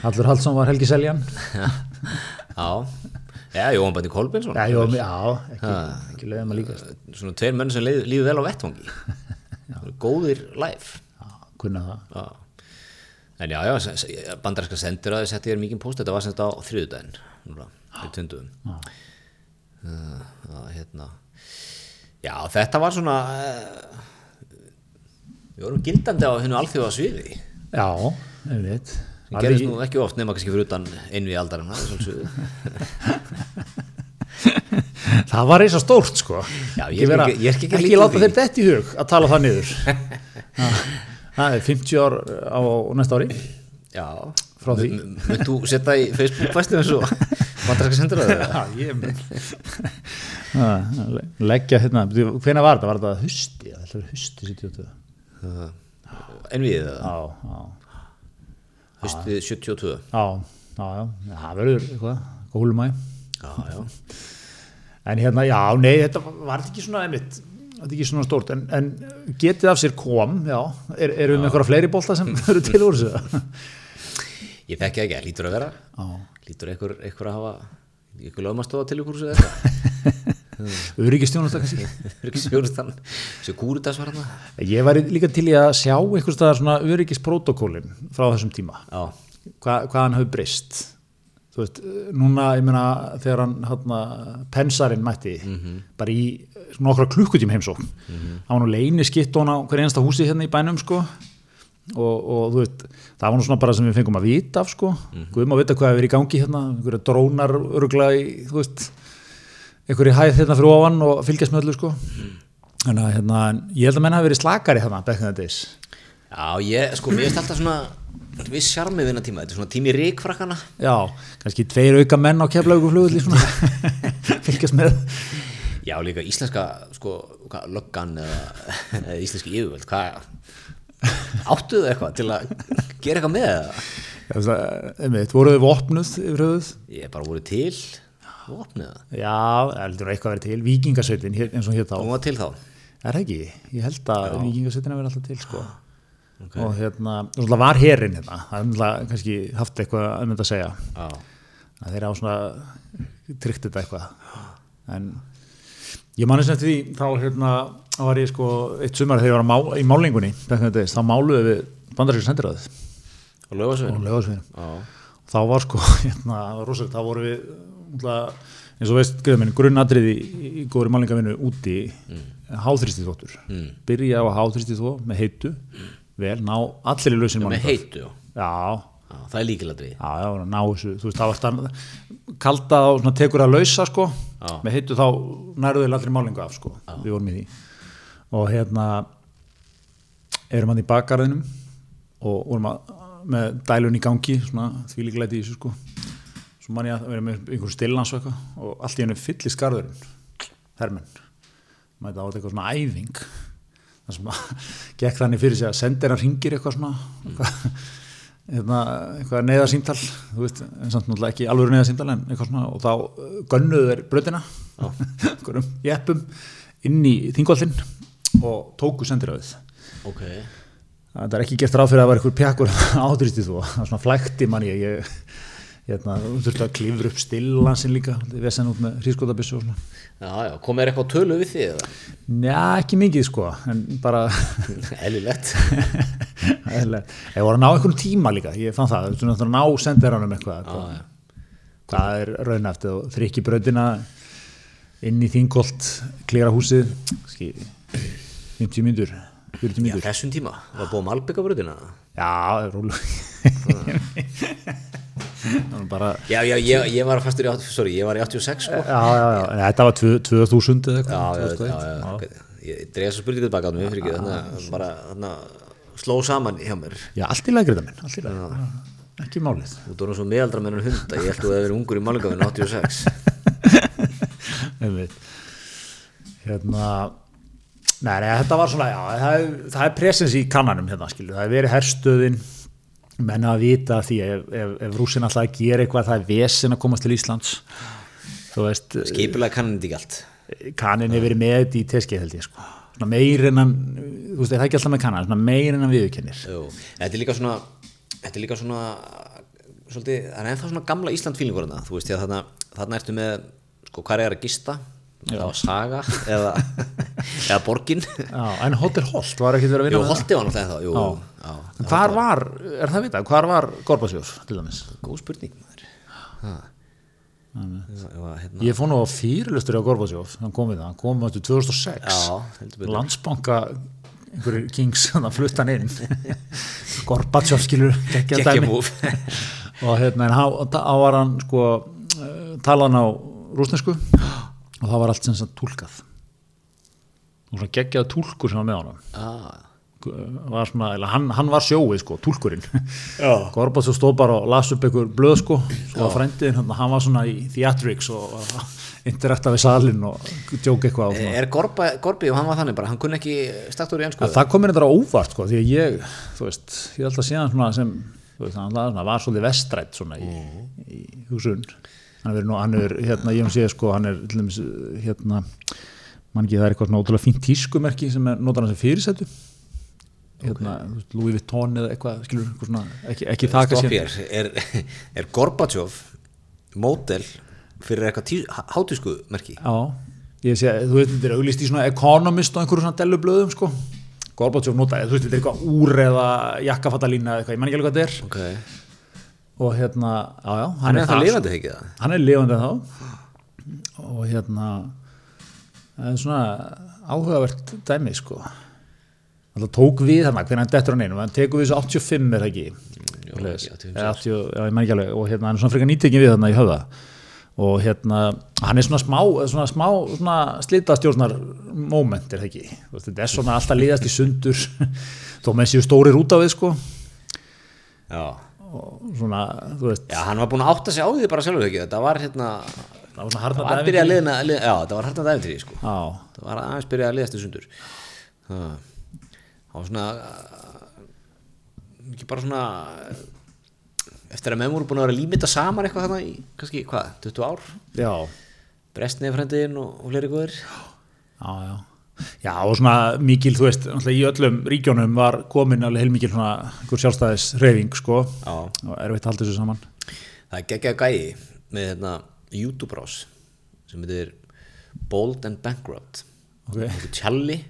[SPEAKER 2] Hallur Hallsson var Helgi Seljan
[SPEAKER 1] Já, já, Jóhann Bætti Kolbeinsson.
[SPEAKER 2] Já, já, já ekki, ekki leiðum að líka
[SPEAKER 1] Svona tveir menn sem líð vel á vettvangi. Góðir live.
[SPEAKER 2] Kunna það.
[SPEAKER 1] Já. En já, já, bandaræska sendur að þið setti þér mikið post, þetta var semst á þriðudaginn, við tundum. Uh, hérna, Já, þetta var svona uh, við vorum gildandi á hennu alþjóða sviði
[SPEAKER 2] Já, einmitt
[SPEAKER 1] það gerist
[SPEAKER 2] ekki-
[SPEAKER 1] nú ekki oft nema kannski fyrir utan einu í aldarinn
[SPEAKER 2] Það var eins og stórt sko.
[SPEAKER 1] Já, ég er
[SPEAKER 2] vera,
[SPEAKER 1] ekki- ég er ekki
[SPEAKER 2] ekki,
[SPEAKER 1] líkur
[SPEAKER 2] láta þeir dett í hug að tala það niður. Það er 50 ár á næsta ári.
[SPEAKER 1] Já,
[SPEAKER 2] Frá því.
[SPEAKER 1] Mönt þú setja í Facebook fæstu eins og vantar ekki sendur það
[SPEAKER 2] Já, ég mun. Leggja hérna, hvena var þetta? Var þetta husti? Það er husti 72
[SPEAKER 1] En við það,
[SPEAKER 2] Já, já,
[SPEAKER 1] haustið 72
[SPEAKER 2] já, já, já. Það verður eitthvað, gólumæ
[SPEAKER 1] Já, já.
[SPEAKER 2] En hérna, já, nei, þetta var ekki svona einmitt, þetta er ekki svona stórt? En, en getið af sér kom, já er, erum við með einhverja fleiri bolta sem eru til úr þessu?
[SPEAKER 1] Ég þekki það ekki, lítur að vera.
[SPEAKER 2] Já.
[SPEAKER 1] Lítur einhver að hafa einhver lögmastofa til ykkur eða eitthvað
[SPEAKER 2] Öryggistjónusta kannski?
[SPEAKER 1] Ríkisjónustan Þessi kúritas var hann
[SPEAKER 2] Ég var líka til í að sjá einhvers staðar svona öryggisprótokólin frá þessum tíma. Hva, hvað hann hafi breyst? Þú veist, núna ég meina þegar hann hérna, pensarinn mætti bara í nokkra klukkutíma heimsókn hann var nú leini skitt á hver einasta húsi hérna í bænum sko. Og, og þú veist, það var nú svona bara sem við fengum að vita af sko, guðum að vita hvað hefur verið í gangi hérna, einhverja drónar örgla í, þú veist einhverju hæð hérna fyrir ofan og fylgjast með öllu sko. Þannig að hérna, ég held að menna hafi verið slakari hérna back in the days.
[SPEAKER 1] Já, ég, sko, mér finnst alltaf svona viss sjarmið vinna tíma, þetta er svona tími ríkfrakkana
[SPEAKER 2] Já, kannski tveir auka menn á keflaugu flugulli svona. Fylgjast með.
[SPEAKER 1] Já, líka íslenska, sko, löggan eða, eða íslenski yfirvöld, hvað áttuðu eitthvað til að gera eitthvað með það?
[SPEAKER 2] Einmitt, voruð þið vopnuð yfir höfuð?
[SPEAKER 1] Ég bara voru til, vopnið það,
[SPEAKER 2] Já, heldur eitthvað verið til. Víkingasveitin hér- eins og hér þá.
[SPEAKER 1] Hún var til þá.
[SPEAKER 2] Er það ekki? Ég held að Víkingasveitin hafi verið alltaf til sko. Og hérna, og það var herinn hérna. Það er kannski haft eitthvað um þetta að segja.
[SPEAKER 1] Já,
[SPEAKER 2] að þeir hafa svona tryggt þetta eitthvað. En ég manni sem eftir því þá hérna var ég sko eitt sumar þegar ég var að má, í málingunni days, þá máluðu við bandaríska sendiræðið
[SPEAKER 1] og lögasvein.
[SPEAKER 2] og þá var sko, hérna, það var rosalegt þá voru við, eins og veist grunnatriði í, í góðri málingavinu úti, mm. háþrýsti þóttur
[SPEAKER 1] Mm.
[SPEAKER 2] byrja á að háþrýsti þó með heitu, vel, ná allir í lausin
[SPEAKER 1] með heitu, já.
[SPEAKER 2] já,
[SPEAKER 1] það er líkiladrið.
[SPEAKER 2] þú veist, það var stann kalda og tekur að lausa sko, með heitu þá nærðu allir málingu af sko, við vorum í því. Og hérna erum hann í bakgarðinum og vorum að, með dælun í gangi svona þvílíkleiti í þessu sko svo man ég að vera með einhver stillans og eitthvað og allt í hennu fyllir skarðurinn hermenn. Maður þetta á þetta eitthvað svona æfing. Það sem að gekk þannig fyrir sig að sendir hann ringir eitthvað svona eitthvað, hérna, eitthvað neðasýmtal þú veist, en samt náttúrulega ekki alveg neðasýmtal en eitthvað svona og þá gönnuðu þeir bröðina einhverjum jeppum inn í þingvallinn og tóku sendiræðið
[SPEAKER 1] Ok,
[SPEAKER 2] það er ekki gert ráð fyrir að það var einhver pjakkur átrýsti þú, það er svona flækti mann ég, ég hérna, þú þurfti að klifra upp stillansinn líka, vesen út með hrískotabissu og svona
[SPEAKER 1] já, já, komið er eitthvað tölu við því eða?
[SPEAKER 2] Njá, ekki mikið sko, en bara
[SPEAKER 1] Eðlilegt.
[SPEAKER 2] eðlilegt. ég voru að ná einhvern tíma líka ég fann það, þú þurfti að ná sendiranum eitthvað
[SPEAKER 1] Já, já.
[SPEAKER 2] hvað er raunæft og þrykki bröðina inn í þingolt klera húsið ski, 50 mínútur 40
[SPEAKER 1] Já,
[SPEAKER 2] mínútur
[SPEAKER 1] þessum tíma, var búið malbyggabröðina.
[SPEAKER 2] já, rólu það bara
[SPEAKER 1] Já, já, ég, ég var fastur í, sorry, ég var í 86 sko.
[SPEAKER 2] já, já, já, þetta var tvö- 2000 eða eitthvað
[SPEAKER 1] já, já, já. Ég dreif þess að spurningu tilbaka á mig, þannig að sló saman hjá mér.
[SPEAKER 2] já, allt í þetta minn, allt í lagi ekki málið
[SPEAKER 1] Þú dórum svo meðaldra með hennar hund að ég held að hefði verið ungur í málingafinn 86.
[SPEAKER 2] Einmitt. hérna nei, nei, þetta var svona já, það, er, það er presens í kannanum hérna, skilju, það er verið herstöðin menna að vita því ef, ef, ef rúsin alltaf að gera eitthvað það er vesen að komast til Íslands. Þú veist,
[SPEAKER 1] Skipulega kannandi ekki allt.
[SPEAKER 2] kannin er verið með þetta í teskið held ég sko, svona meir en hann þú veist, er það ekki alltaf með kannan, svona meir en hann viðurkennir.
[SPEAKER 1] Jú, þetta er líka svona, þetta er líka svona, svolítið, það er ennþá svona gamla Ísland fílingur þarna, þú veist, þarna, þarna ertu með, sko, hvað er að gista, það var saga, eða, eða borgin.
[SPEAKER 2] já, en Hotel Holt var ekki verið að vinna
[SPEAKER 1] Jú,
[SPEAKER 2] það?
[SPEAKER 1] Holti var náttúrulega ennþá, jú,
[SPEAKER 2] Já.
[SPEAKER 1] já,
[SPEAKER 2] hvar var, er það vita, hvar var Gorbasjór til dæmis?
[SPEAKER 1] góð spurning, maður. Ha. hérna,
[SPEAKER 2] Ég fór nú á fyrirlustur á Gorbachev, hann kom við það, hann kom áttu 2006
[SPEAKER 1] Já, heldur betur.
[SPEAKER 2] Landsbanka einhverju kings, hann inn Gorbachev skilur geggja
[SPEAKER 1] Gekkja
[SPEAKER 2] dæmi
[SPEAKER 1] múf
[SPEAKER 2] og hérna, þá var hann sko, talaði hann á rúsnesku og það var allt sem sagt túlkað. Og svona geggjað túlkur sem var með honum.
[SPEAKER 1] Ah,
[SPEAKER 2] var svona, eða hann, hann var sjóið sko, túlkurinn.
[SPEAKER 1] Já.
[SPEAKER 2] Gorbachev stóð bara og las upp einhver blöð sko, svo var frændiðin hann, hann var svona í theatrics og interakta við salin og djók eitthvað svona.
[SPEAKER 1] Er Gorba, Gorbi og hann var þannig bara, hann kunni ekki staktur í ennsku
[SPEAKER 2] Að það kom mér þetta á óvart sko, því að ég, þú veist, ég held að síðan svona sem, þú veist, hann var, svolítið vestrætt svona í, í hugsun hann er verið nú, hann er, hérna, ég hef séð sko, hann er, hérna mann ekki, það er eitthvað svona ótrúlega fínt tískumerki sem er notar hann sem fyrirsættu hérna, veist, Louis Vuitton eða eitthvað, skilur, eitthvað svona, ekki, ekki það
[SPEAKER 1] Stopp
[SPEAKER 2] kannski-
[SPEAKER 1] hér, er, er Gorbachev mótel fyrir eitthvað tí, hátísku merki
[SPEAKER 2] Já, ég sé, þú veist, þetta er auglist í svona Economist og einhverju svona dellublöðum sko. Gorbachev notaði, þú veist, þetta er eitthvað úr eða jakkafattalína eða eitthvað, ég man ekki alveg hvað þetta er.
[SPEAKER 1] Ok,
[SPEAKER 2] og hérna, já, já,
[SPEAKER 1] hann er það lifandi ekki það
[SPEAKER 2] hann er lifandi þá. Og hérna það er svona áhugavert dæmi sko. Það tók við þarna, hvernig hann dettur hann einu hann tekur við þessu 85 er það ekki?
[SPEAKER 1] Jó, ekki 85,
[SPEAKER 2] Eða 80, já, ég man ekki alveg. Og hérna hann er svona frekar nýtekin við þarna í höfða. Og hérna hann er svona smá, svona smá svona slitastjórnar moment er það ekki? Þetta er svona alltaf liðast í sundur þó með séu stórir út á við sko.
[SPEAKER 1] Já,
[SPEAKER 2] svona, þú veist.
[SPEAKER 1] Já hann var búin að átta sig á því bara sjálfur ekki? Þetta var hérna,
[SPEAKER 2] það var svona
[SPEAKER 1] það
[SPEAKER 2] harnað
[SPEAKER 1] var byrjað að liðna lið, Já, það var hartnað æfintýri sko. Það var aðeins byrjað að liðast í sundur. Það var svona ekki bara svona eftir að menn voru búin að vera að límita saman eitthvað þarna í, kannski, hvað, 20 ár?
[SPEAKER 2] Já,
[SPEAKER 1] Brestnið frendiðin og, og fleiri góðir.
[SPEAKER 2] Já, já. Já, og svona mikil, þú veist, í öllum ríkjónum var komin alveg heilmikil svona einhver sjálfstæðis reyfing, sko,
[SPEAKER 1] Já,
[SPEAKER 2] og erfitt að halda þessu saman.
[SPEAKER 1] það er geggjað gæi með hérna YouTube rás sem heitir Bold and Bankrupt.
[SPEAKER 2] Ok,
[SPEAKER 1] Þetta Tjalli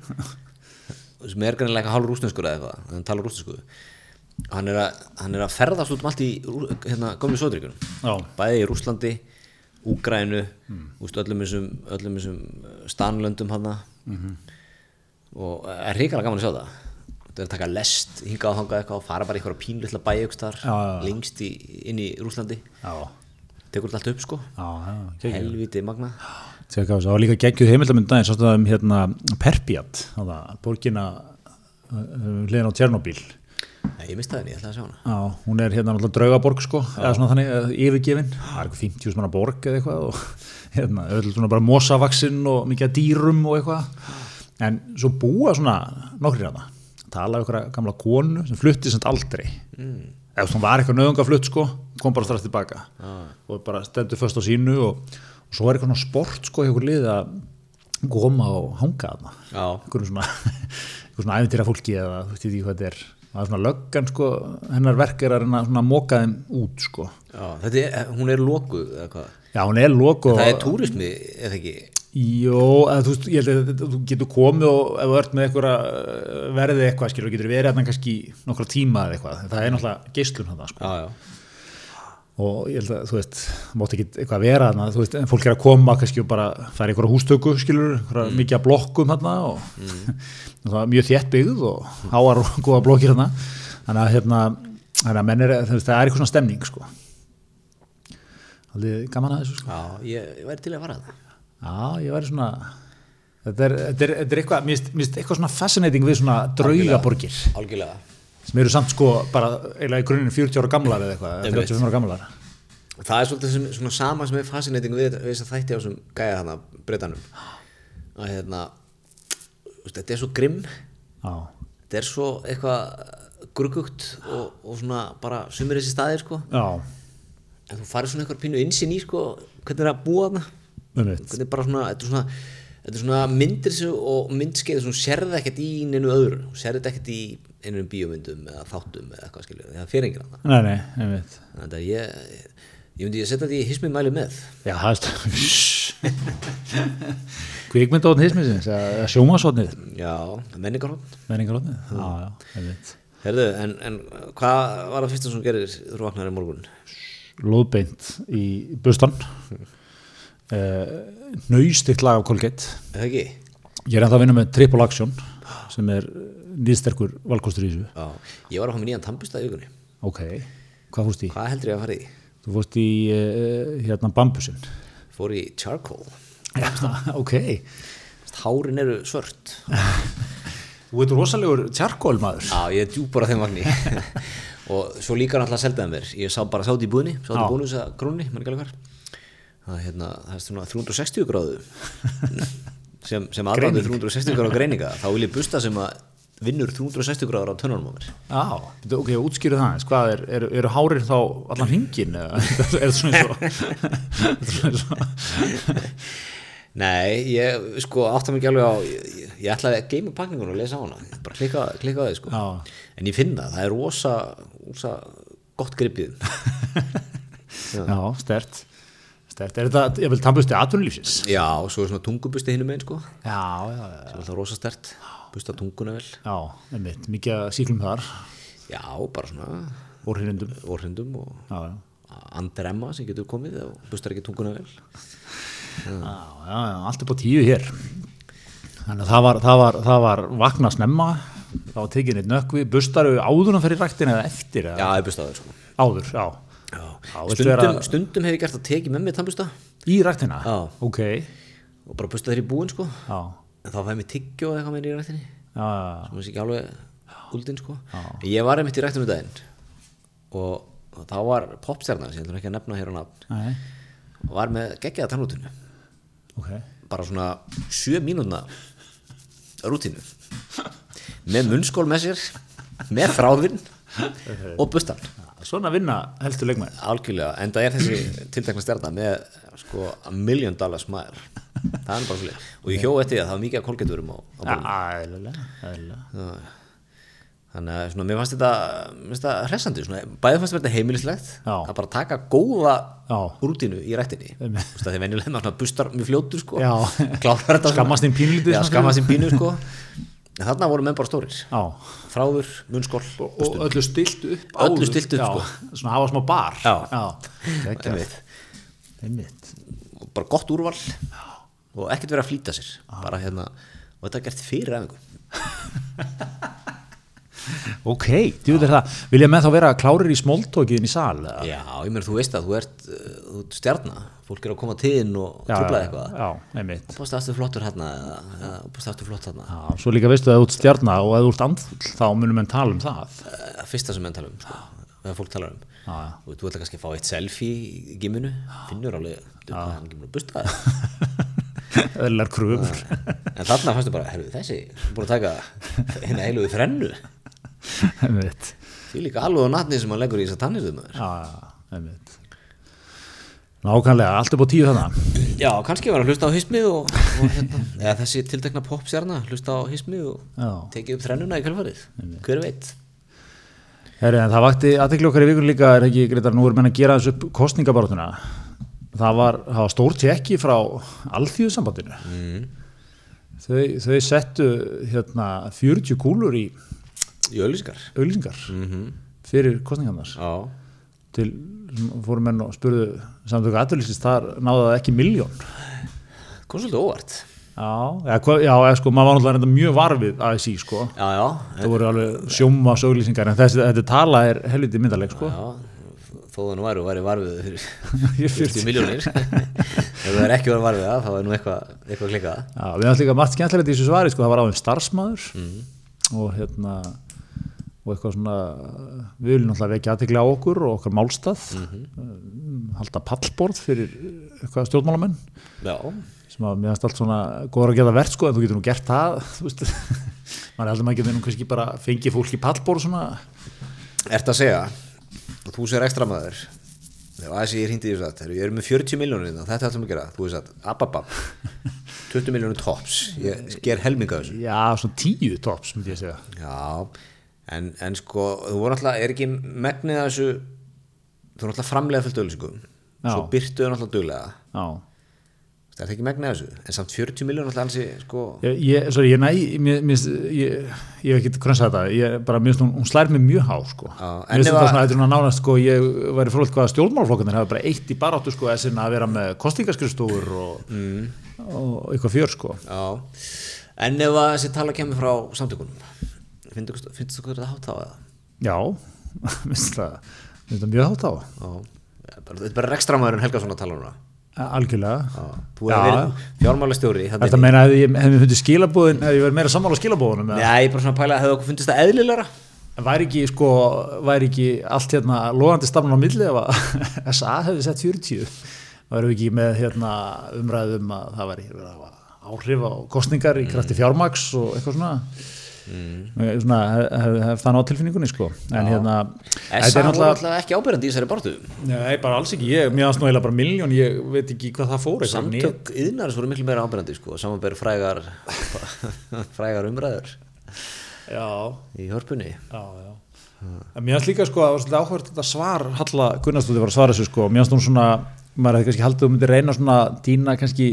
[SPEAKER 1] sem er greinlega hálf rúsneskur eða eitthvað hann talar rúsnesku hann er, að, hann er að ferðast út um allt í hérna, sódryggunum
[SPEAKER 2] já,
[SPEAKER 1] bæði í Rúslandi, Úgrænu mm. öllum þessum öllum þessum uh, stanlöndum hann og er hrikalega gaman að sjá það. Þetta er að taka lest, hinga á þangað eitthvað og fara bara í eitthvað
[SPEAKER 2] já, já.
[SPEAKER 1] lengst í, inn í Rúslandi tekur þetta allt upp sko. Helviti magna.
[SPEAKER 2] Það var líka geggjuð heimildamund daginn, sástu það um hérna Perpiat, það, borgina uh, hliðin á Tjernobyl.
[SPEAKER 1] Nei, ég misti það henni, ég ætla að sjá hana.
[SPEAKER 2] Já, hún er hérna náttúrulega draugaborg sko, eða svona þannig yfirgefin, það er eitthvað 50 manna borg eða eitthvað og hérna, öll svona bara mosavaxinn og mikið dýrum og eitthvað, en svo búa svona nokkrir hana, tala um eitthvað gamla konu sem flutti sem aldrei, mm. eða svona var eitthvað nöðungaflutt sko, kom bara strax tilbaka. Og bara stendur först á sínu og, og svo er eitthvað sport sko, hjá okkur lið að koma og hanga þarna.
[SPEAKER 1] Já,
[SPEAKER 2] einhverjum svona, svona æfintýra fólki eða þú veist ekki hvað þetta er það er svona löggan sko, hennar verk er að reyna svona að móka þeim út sko.
[SPEAKER 1] Já, þetta er, hún er lokuð eða hvað?
[SPEAKER 2] Já hún er lok og
[SPEAKER 1] Það er túrismi, eða ekki?
[SPEAKER 2] Jó, þú, að þú getur komið og ef þú ert með eitthvað verðið eitthvað skilur, getur verið hérna kannski nokkra tíma eða eitthvað, það er náttúrulega geislun þetta sko.
[SPEAKER 1] Já, já,
[SPEAKER 2] og ég held að þú veist, mátt ekki eitthvað vera þarna, þú veist, fólk er að koma kannski og bara færa einhverja hústöku skilur, einhverja mikið að blokkum þarna og það var mjög þétt byggð og háar og góða blokkir þarna. Þannig að hérna, þannig að menn er það er eitthvað svona stemning sko. Aldrei gaman að þessu sko?
[SPEAKER 1] Já, ég, væri til að fara það.
[SPEAKER 2] Já, ég væri svona þetta er, þetta er, þetta er eitthvað, mér finnst eitthvað svona fascinating við svona draugaborgir.
[SPEAKER 1] Algjörlega
[SPEAKER 2] sem eru samt sko bara eiginlega í grunninn 40 ára gamlar eða eitthvað, eða
[SPEAKER 1] Einmitt.
[SPEAKER 2] 35 ára gamlar.
[SPEAKER 1] Það er svolítið sem, svona sama sem er fascinating við, við þess að þætti á þessum gæja hana, breytanum að hérna þetta er svo grimm. Þetta er svo eitthvað gruggugt og, og svona bara sumir þessi staðir sko.
[SPEAKER 2] Já,
[SPEAKER 1] en þú farir svona eitthvað pínu insinn í sko hvernig er að búa þarna.
[SPEAKER 2] Mitt
[SPEAKER 1] hvernig bara svona, þetta er svona þetta er svona myndir og myndskeið sem þú sérði ekkert í neinu öðru. Þú þetta ekkert í einhverjum bíómyndum eða þáttum eða eitthvað skilju, það fer enginn annað
[SPEAKER 2] Nei, nei, mitt
[SPEAKER 1] þannig að ég, ég myndi að setja þetta í hismi mæli með.
[SPEAKER 2] Já, það er Kvikmyndóðn hismisins, eða sjómasóðnið
[SPEAKER 1] já, menningarhótt
[SPEAKER 2] menningaróðnið, já, já, um mitt
[SPEAKER 1] Herðu, en, en hvað var það fyrsta sem gerir þú vaknar í morgun?
[SPEAKER 2] loðbeint í bustan. Uh, nöystikt lag af Colgate. Ég er ennþá að vinna með Triple Action sem er nýðsterkur valkostur í þessu.
[SPEAKER 1] Já, ég var að fá mér nýjan í vikunni.
[SPEAKER 2] Ok, hvað fórst í?
[SPEAKER 1] Hvað heldur ég að fara í?
[SPEAKER 2] þú fórst í uh, hérna bambusin
[SPEAKER 1] Fór í charcoal.
[SPEAKER 2] Ok.
[SPEAKER 1] Hárin eru svört.
[SPEAKER 2] Þú veit rosalegur tjarkól maður.
[SPEAKER 1] Já, ég er djúpar á þeim vagni og svo líka náttúrulega seldaði mér ég sá bara sátt í búðinni, sátt í
[SPEAKER 2] Já.
[SPEAKER 1] bónus að grónni, mann ekki alveg hver það, er hérna, það er svona 360 gráðu sem, sem aðræðu 360 gráðu greininga þá vil ég busta sem að vinnur 360 gráður á tönnunum á mér.
[SPEAKER 2] Já, ok, útskýru það hvað er, eru, eru hárir þá allan hringin eða er það svona eins og er það
[SPEAKER 1] Nei, ég sko átta mig ekki alveg á ég, ég, ætlaði að geima pakningun og lesa á hana. Bara klikka, klikka á þið sko.
[SPEAKER 2] Já.
[SPEAKER 1] en ég finn það, það er rosa, rosa gott gripið.
[SPEAKER 2] Já, stert Stert, er þetta, ég vil tannbusti atvinnulífsins.
[SPEAKER 1] Já, og svo er svona tungubusti hinum einn sko.
[SPEAKER 2] Já, já, já,
[SPEAKER 1] sem er alltaf rosa stert, busta tunguna vel.
[SPEAKER 2] Já, einmitt, mikið síklum þar.
[SPEAKER 1] Já, bara svona
[SPEAKER 2] og hrindum
[SPEAKER 1] orðindum og andremma sem getur komið og bustar ekki tunguna vel.
[SPEAKER 2] Já, já, já, allt upp á tíu hér. Þannig að það var, það var, það var vakna snemma. Þá neitt nökkvi, bustaru áðurna fyrir ræktin eða eftir eða?
[SPEAKER 1] Já, ég busta það sko.
[SPEAKER 2] Áður, já,
[SPEAKER 1] Stundum, stundum hef ég gert að teki með mér tannbusta.
[SPEAKER 2] Í ræktina?
[SPEAKER 1] Já.
[SPEAKER 2] ok,
[SPEAKER 1] og bara busta þeir í búin sko.
[SPEAKER 2] Já,
[SPEAKER 1] en þá fæ mér tyggjó eða eitthvað með í rættinni
[SPEAKER 2] já, já,
[SPEAKER 1] sem er ekki alveg úldin sko. Ég var einmitt í rættinu daginn. Og, þá var popstjarnar sem ég ætlum ekki að nefna hér á nafn var með geggjaða tannrútinu
[SPEAKER 2] ok.
[SPEAKER 1] Bara svona sjö mínúna rútinu með munnskól með sér með þráðinn og bustan
[SPEAKER 2] Svona vinna helstu leikmæður
[SPEAKER 1] algjörlega, en það er þessi tiltekna stjarnar með sko a million dollar smile það er bara svolítið og ég hjó eftir því að það var mikið að kolgeturum
[SPEAKER 2] eðlilega
[SPEAKER 1] þannig að svona, mér fannst þetta, hressandi bæði fannst þetta heimilislegt
[SPEAKER 2] Já.
[SPEAKER 1] að bara taka góða
[SPEAKER 2] Já.
[SPEAKER 1] rútínu í rættinni
[SPEAKER 2] Einmitt.
[SPEAKER 1] Þú veist, að því venjulega maður bustar mjög fljótur sko, klárar þetta.
[SPEAKER 2] Skammast þín
[SPEAKER 1] pínu sko en þarna voru menn bara stórir
[SPEAKER 2] Já,
[SPEAKER 1] þráður, munnskól,
[SPEAKER 2] og öllu stilt upp
[SPEAKER 1] Öllu
[SPEAKER 2] áður.
[SPEAKER 1] stillt upp,
[SPEAKER 2] Já,
[SPEAKER 1] sko.
[SPEAKER 2] Svona hafa smá bar
[SPEAKER 1] Já.
[SPEAKER 2] Geggjað.
[SPEAKER 1] einmitt.
[SPEAKER 2] Einmitt
[SPEAKER 1] og bara gott úrval og ekkert verið að flýta sér bara hérna, og þetta er gert fyrir efingu
[SPEAKER 2] Ok, djúður það. Vilja með þá vera klárir í smóltókiðin í sal eða?
[SPEAKER 1] Já, ég meina þú veist að þú ert, uh, þú stjarnar fólk er að koma til þín og
[SPEAKER 2] já,
[SPEAKER 1] eitthvað. og búst aftur flottur hérna eða? Búst aftur flott hérna
[SPEAKER 2] Já, svo líka veistu að þú ert stjarnar og að þú ert andfull þá munum menn tala um það.
[SPEAKER 1] Það fyrsta sem menn tala um sko, eða fólk talar um.
[SPEAKER 2] Já, já.
[SPEAKER 1] og þú ætla kannski að fá eitt selfie í giminu. Finnur alveg, þú hann múin að busta
[SPEAKER 2] Öðlar kröfur.
[SPEAKER 1] En þarna fannstu bara, herru þessi búin að taka hérna heiluði þrennu því líka alveg á natni sem hann leggur í þess að tannisum
[SPEAKER 2] Nákvæmlega, allt upp á tíu þannig
[SPEAKER 1] Já, kannski var að hlusta á hismið og, og hérna, eða þessi tiltekna popstjarna hlusta á hismið og
[SPEAKER 2] Já.
[SPEAKER 1] tekið upp þrennuna í kjálfarið hver veit?
[SPEAKER 2] Heri, það vakti aðtekli okkar í vikun líka er ekki greitar nú er menn að gera þessu upp kostningabarátuna það var, var stór tekki frá alþjóðsambandinu mm. þau, þau settu hérna 40 kúlur í
[SPEAKER 1] í auðlýsingar
[SPEAKER 2] auðlýsingar fyrir kostningarnar til fórum menn og spurðu samtöku aðtölusist þar náðu það ekki miljón
[SPEAKER 1] kom svolítið óvart.
[SPEAKER 2] Já, eða, já eða, sko, maður var náttúrulega mjög varfið að sí sko.
[SPEAKER 1] Já, já,
[SPEAKER 2] það voru alveg sjóma auðlýsingar en þessi, þetta tala er helviti myndaleg sko.
[SPEAKER 1] Já þó það nú væri og væri varfið fyrir
[SPEAKER 2] Ég
[SPEAKER 1] 40 miljónir ef það er ekki verið varfið þá er nú eitthvað klikkað.
[SPEAKER 2] Já, við ætlum líka margt skemmtilegt í þessu svari sko, það var á þeim starfsmæður og hérna og eitthvað svona við viljum náttúrulega vekja aðtekli á okkur og okkar málstað mm halda pallborð fyrir eitthvað stjórnmálamenn.
[SPEAKER 1] Já,
[SPEAKER 2] sem að mér finnst allt svona góður að geta verð sko en þú getur nú gert það maður heldur maður getur nú kannski bara fengið fólk í pallborð svona.
[SPEAKER 1] Ert að segja þú sér ekstra maður? Þegar ASI er hindi í þess að ég er með 40 miljónir og þetta ætlum að gera. Þú veist að, ababab 20 miljónir tops, ég sker helminga þessu.
[SPEAKER 2] Já, svona tíu tops myndi ég segja.
[SPEAKER 1] Já, en, en sko þú voru alltaf, er ekki megnið af þessu þú voru alltaf framlega fullt auðlýsingum
[SPEAKER 2] Já.
[SPEAKER 1] svo byrtuðu alltaf duglega.
[SPEAKER 2] Já,
[SPEAKER 1] það er ekki megna þessu. En samt 40 miljónur alltaf alls sko.
[SPEAKER 2] Ég, ég, sorry, ég, mér, ég, ég hef ekki grönsa þetta, ég bara, mér finnst hún, hún slær mig mjög há, sko.
[SPEAKER 1] Já, en
[SPEAKER 2] mér finnst
[SPEAKER 1] ef
[SPEAKER 2] þetta
[SPEAKER 1] að-
[SPEAKER 2] svona, þetta er svona nánast, sko, ég væri frólægt hvað stjórnmálflokkarnir hafa bara eitt í baráttu, sko, að vera með kostingaskristúfur og,
[SPEAKER 1] mm,
[SPEAKER 2] og eitthvað fjör, sko.
[SPEAKER 1] já. En ef að þessi tala kemur frá samtökunum finnst þú þetta hátt á eða?
[SPEAKER 2] Já, minnst það, það mjög hátt á,
[SPEAKER 1] Já, þetta er bara rekstramæðurinn Helgason að tala
[SPEAKER 2] algjörlega.
[SPEAKER 1] Já, þú hefur verið fjármálastjóri
[SPEAKER 2] Þetta meina, hefði ég hefði mér fundið skilabúðin, hefði ég verið meira sammála skilabúðunum, eða?
[SPEAKER 1] Nei, ég er bara svona að pæla, hefur okkur fundist það eðlilegra?
[SPEAKER 2] En væri ekki, sko, væri ekki allt hérna loðandi stafnum á milli ef að SA hefði sett 40 væri ekki með hérna umræðum að það væri áhrif á kostningar í krafti fjármaks og eitthvað svona mm. svona hef, hef, hef það ná tilfinningunni sko. En hérna
[SPEAKER 1] SA voru alltaf ekki ábyrjandi í þessari bartu
[SPEAKER 2] Nei, bara alls ekki, ég, mér eiginlega bara miljón, ég veit ekki hvað það fór
[SPEAKER 1] Samtök yðnaris voru miklu meira ábyrjandi sko, samanber frægar frægar umræður
[SPEAKER 2] Já,
[SPEAKER 1] í hörpunni.
[SPEAKER 2] Já, já. En mér finnst líka sko að það var svolítið áhverð þetta svar Halla Gunnarsdóttir var að svara þessu sko. Mér finnst hún svona, maður hefði kannski haldið að þú myndir reyna svona dýna kannski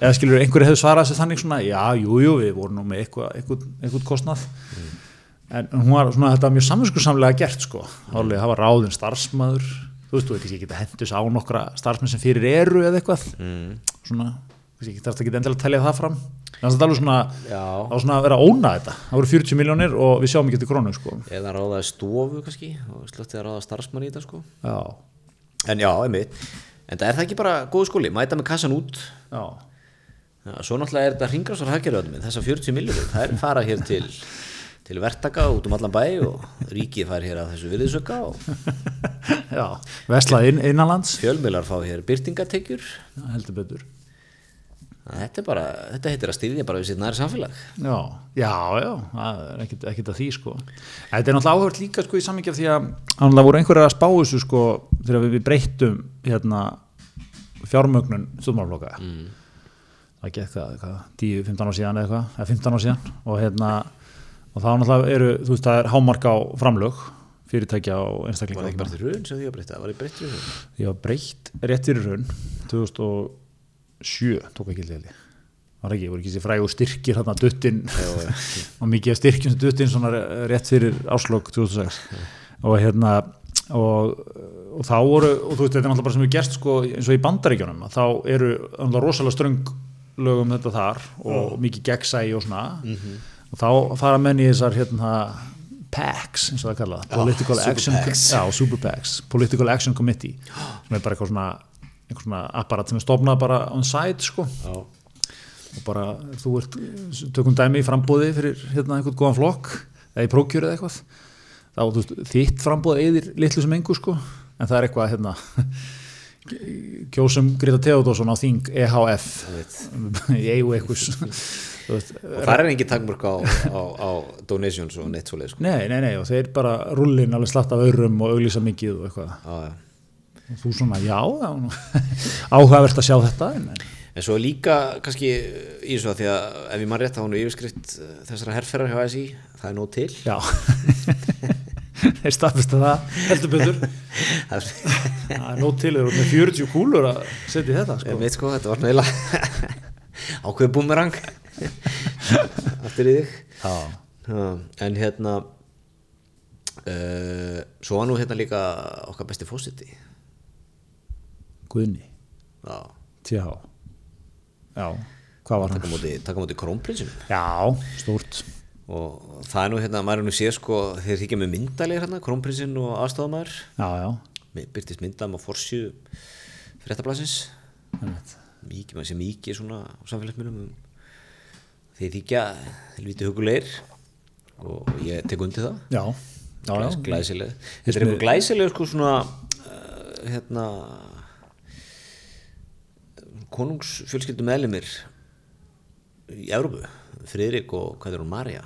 [SPEAKER 2] eða skilur einhverju hefði svarað þessu þannig svona já, jú, jú, við vorum nú með eitthvað, eitthvað, eitthvað kostnað. En hún var svona, þetta mjög samvinskursamlega gert sko, Hálflega, það var ráðin starfsmaður. Þú veist, þú veist, ekki geta hendus á nokkra starfsmenn sem fyrir eru eða eitthvað.
[SPEAKER 1] Mm.
[SPEAKER 2] svona, kannski ekki þarf ekki endilega að telja það fram. Þannig að það er svona, svona að vera að óna þetta. Það voru 40 miljónir og við sjáum ekki til krónu sko.
[SPEAKER 1] Eða ráðaði stofu kannski og slöttið að ráða þetta sko.
[SPEAKER 2] Já,
[SPEAKER 1] En já, einmitt. En það er það ekki bara góð skóli, mæta með kassan út.
[SPEAKER 2] Já
[SPEAKER 1] Já, svo náttúrulega er þetta hringrásar haggerðum þessar 40 miljónir, það er fara hér til til verktaka út um allan bæ og ríkið fær hér að þessu virðisöka og
[SPEAKER 2] Já, veslað inn, innanlands.
[SPEAKER 1] Fjölmiðlar fá hér byrtingatekjur
[SPEAKER 2] Já, heldur betur.
[SPEAKER 1] Þetta bara, þetta heitir að styrja bara við sitt næri samfélag.
[SPEAKER 2] Já, já, já, það er ekkit að því sko. Þetta er náttúrulega áhört líka sko í sammingi af því að það voru einhverjar að spá þessu sko þegar við breyttum hérna fjármögnun stjórnmálfloka mm. Það gekk það, hvað, 10-15 ár síðan eða eitthvað, eða 15 ár síðan? Og hérna, og þá náttúrulega eru þú veist, það er hámark á framlög fyrirtækja og
[SPEAKER 1] var það
[SPEAKER 2] einstaklinga
[SPEAKER 1] ekki bara til raun sem því að breyta, var ég breytt raun
[SPEAKER 2] Ég var breytt rétt fyrir raun 2007 tók ekki til var ekki, voru ekki sér fræg og styrkir hérna duttin? Og mikið styrkjum sem duttin svona rétt fyrir áslokk 2006 og hérna og, og þá voru, og þú veist þetta er náttúrulega bara sem við gerst sko eins og í bandaríkjunum að þá eru náttúrulega rosalega ströng lögum þetta þar og mikið gegnsæi og svona. Og þá fara menn í þessar hérna PACs eins og það kalla Political
[SPEAKER 1] super
[SPEAKER 2] Action já, Super PACs, Political Action Committee. Sem er bara eitthvað svona, eitthvað svona apparat sem er stofnað bara on site sko.
[SPEAKER 1] Já,
[SPEAKER 2] og bara þú ert tökum dæmi í frambóði fyrir hérna einhvern góðan flokk eða í prókjur eða eitthvað. Þá þú veist, þitt frambóð eðir litlu sem engu sko. En það er eitthvað hérna kjósum Greta Theodorsson á þing EHF í Þú veist,
[SPEAKER 1] og það er engin takmörk á, á, á donations og neitt svoleið sko.
[SPEAKER 2] nei, nei, nei og þeir bara rullin alveg slatt af örum og auglýsa mikið og eitthvað.
[SPEAKER 1] Já, já.
[SPEAKER 2] og þú svona, já, áhugavert að sjá þetta en, en,
[SPEAKER 1] svo líka kannski í þessu að því að ef ég mann rétt þá hann er yfirskrift eh, þessara herferðar hjá SI það er nóg til.
[SPEAKER 2] Já þeir staðfesta það. Heldur betur.
[SPEAKER 1] Það er
[SPEAKER 2] það er nót til þeir eru með 40 kúlur að setja í þetta sko.
[SPEAKER 1] Ég veit sko, þetta var náðilega ákveðu búmerang aftur í þig. En hérna uh, svo var nú hérna líka okkar besti fósiti
[SPEAKER 2] Guðni,
[SPEAKER 1] já,
[SPEAKER 2] tjá. Já, hvað var
[SPEAKER 1] taka
[SPEAKER 2] hann?
[SPEAKER 1] móti, taka móti krónprinsinu
[SPEAKER 2] já, stórt
[SPEAKER 1] og það er nú hérna, maður er nú séð sko þeir þykja með myndalegir hérna, krónprinsinn og aðstofamæður byrtist myndam á forsju fréttablasins mikið, maður sé mikið svona á samfélagsmiðlum. Um, þeir þykja helviti hugulegir og ég tek undir það.
[SPEAKER 2] Já, já,
[SPEAKER 1] Glæs,
[SPEAKER 2] já.
[SPEAKER 1] glæsileg þetta er einhver glæsileg sko svona uh, hérna konungsfjölskyldu meðlimir í Európu Friðrik og hvað er hún Marja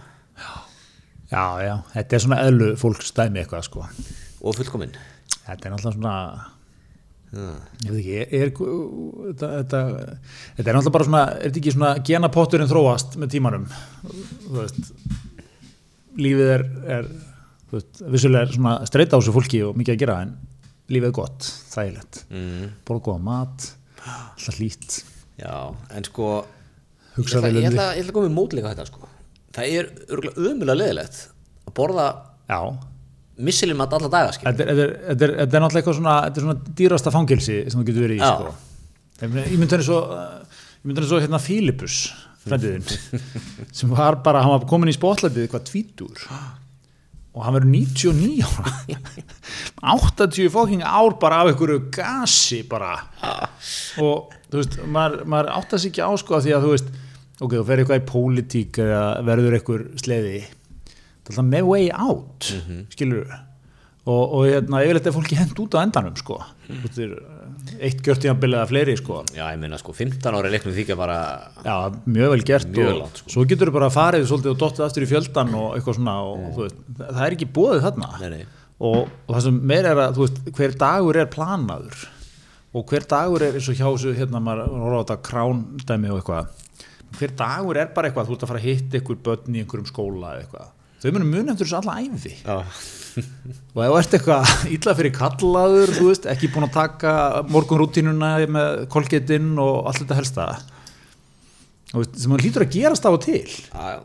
[SPEAKER 2] já, já, þetta er svona eðlu fólks dæmi eitthvað sko.
[SPEAKER 1] Og fullkominn.
[SPEAKER 2] Þetta er náttúrulega svona ég veit ekki, er, þetta, þetta, þetta er náttúrulega bara svona er þetta ekki svona genapotturinn þróast með tímanum? Þú veist lífið er, er veist, vissulega er svona streyta á þessu fólki og mikið að gera en lífið er gott, þægilegt.
[SPEAKER 1] Mm.
[SPEAKER 2] borða góða mat alltaf hlýtt.
[SPEAKER 1] Já, en sko ég
[SPEAKER 2] Hugsa
[SPEAKER 1] ætla,
[SPEAKER 2] vel um
[SPEAKER 1] ég ætla, ég ætla að koma með mótleika þetta sko Það er ömulega leðilegt að borða
[SPEAKER 2] Já,
[SPEAKER 1] missilin mat alla daga
[SPEAKER 2] þetta er, er, er, er náttúrulega eitthvað svona, er svona dýrasta fangilsi sem þú getur verið í, sko. Ég myndi- henni svo, ég myndi henni svo hérna Fílipus, frendiðinn, sem var bara, hann var komin í spotlætið eitthvað tvítur. Og hann verður 99 ára. 80 fokking ár bara af einhverju gasi bara. Og þú veist, maður, maður áttast ekki á sko því að þú veist, ok, þú fer eitthvað í pólitík eða verður einhver sleði. Það er alltaf með way out mm skilur og, og hérna, yfirleitt er fólki hent út á endanum sko, veist, er, eitt gjörtíðanbili eða fleiri sko.
[SPEAKER 1] Já, ég meina sko 15 ára leiknum þykja bara
[SPEAKER 2] Já, mjög vel gert
[SPEAKER 1] Mjög
[SPEAKER 2] og
[SPEAKER 1] langt, sko.
[SPEAKER 2] svo getur þú bara farið svolítið og dottið aftur í fjöldan og eitthvað svona og þú veist, það er ekki bóðið þarna.
[SPEAKER 1] Nei, nei.
[SPEAKER 2] Og, og það sem meira er að veist, hver dagur er planaður og hver dagur er eins og hjá þessu hérna maður horfa á þetta krándæmi og eitthvað hver dagur er bara eitthvað, þú ert að fara að hitta einhver börn í einhverjum skóla eða eitthvað. Þau munum mun eftir þessu alla æfi
[SPEAKER 1] Já,
[SPEAKER 2] og ef þú ert eitthvað illa fyrir kallaður veist, ekki búin að taka morgunrútínuna með kolgetinn og allt þetta helsta. Þú veist, sem hann hlýtur að gerast af og til.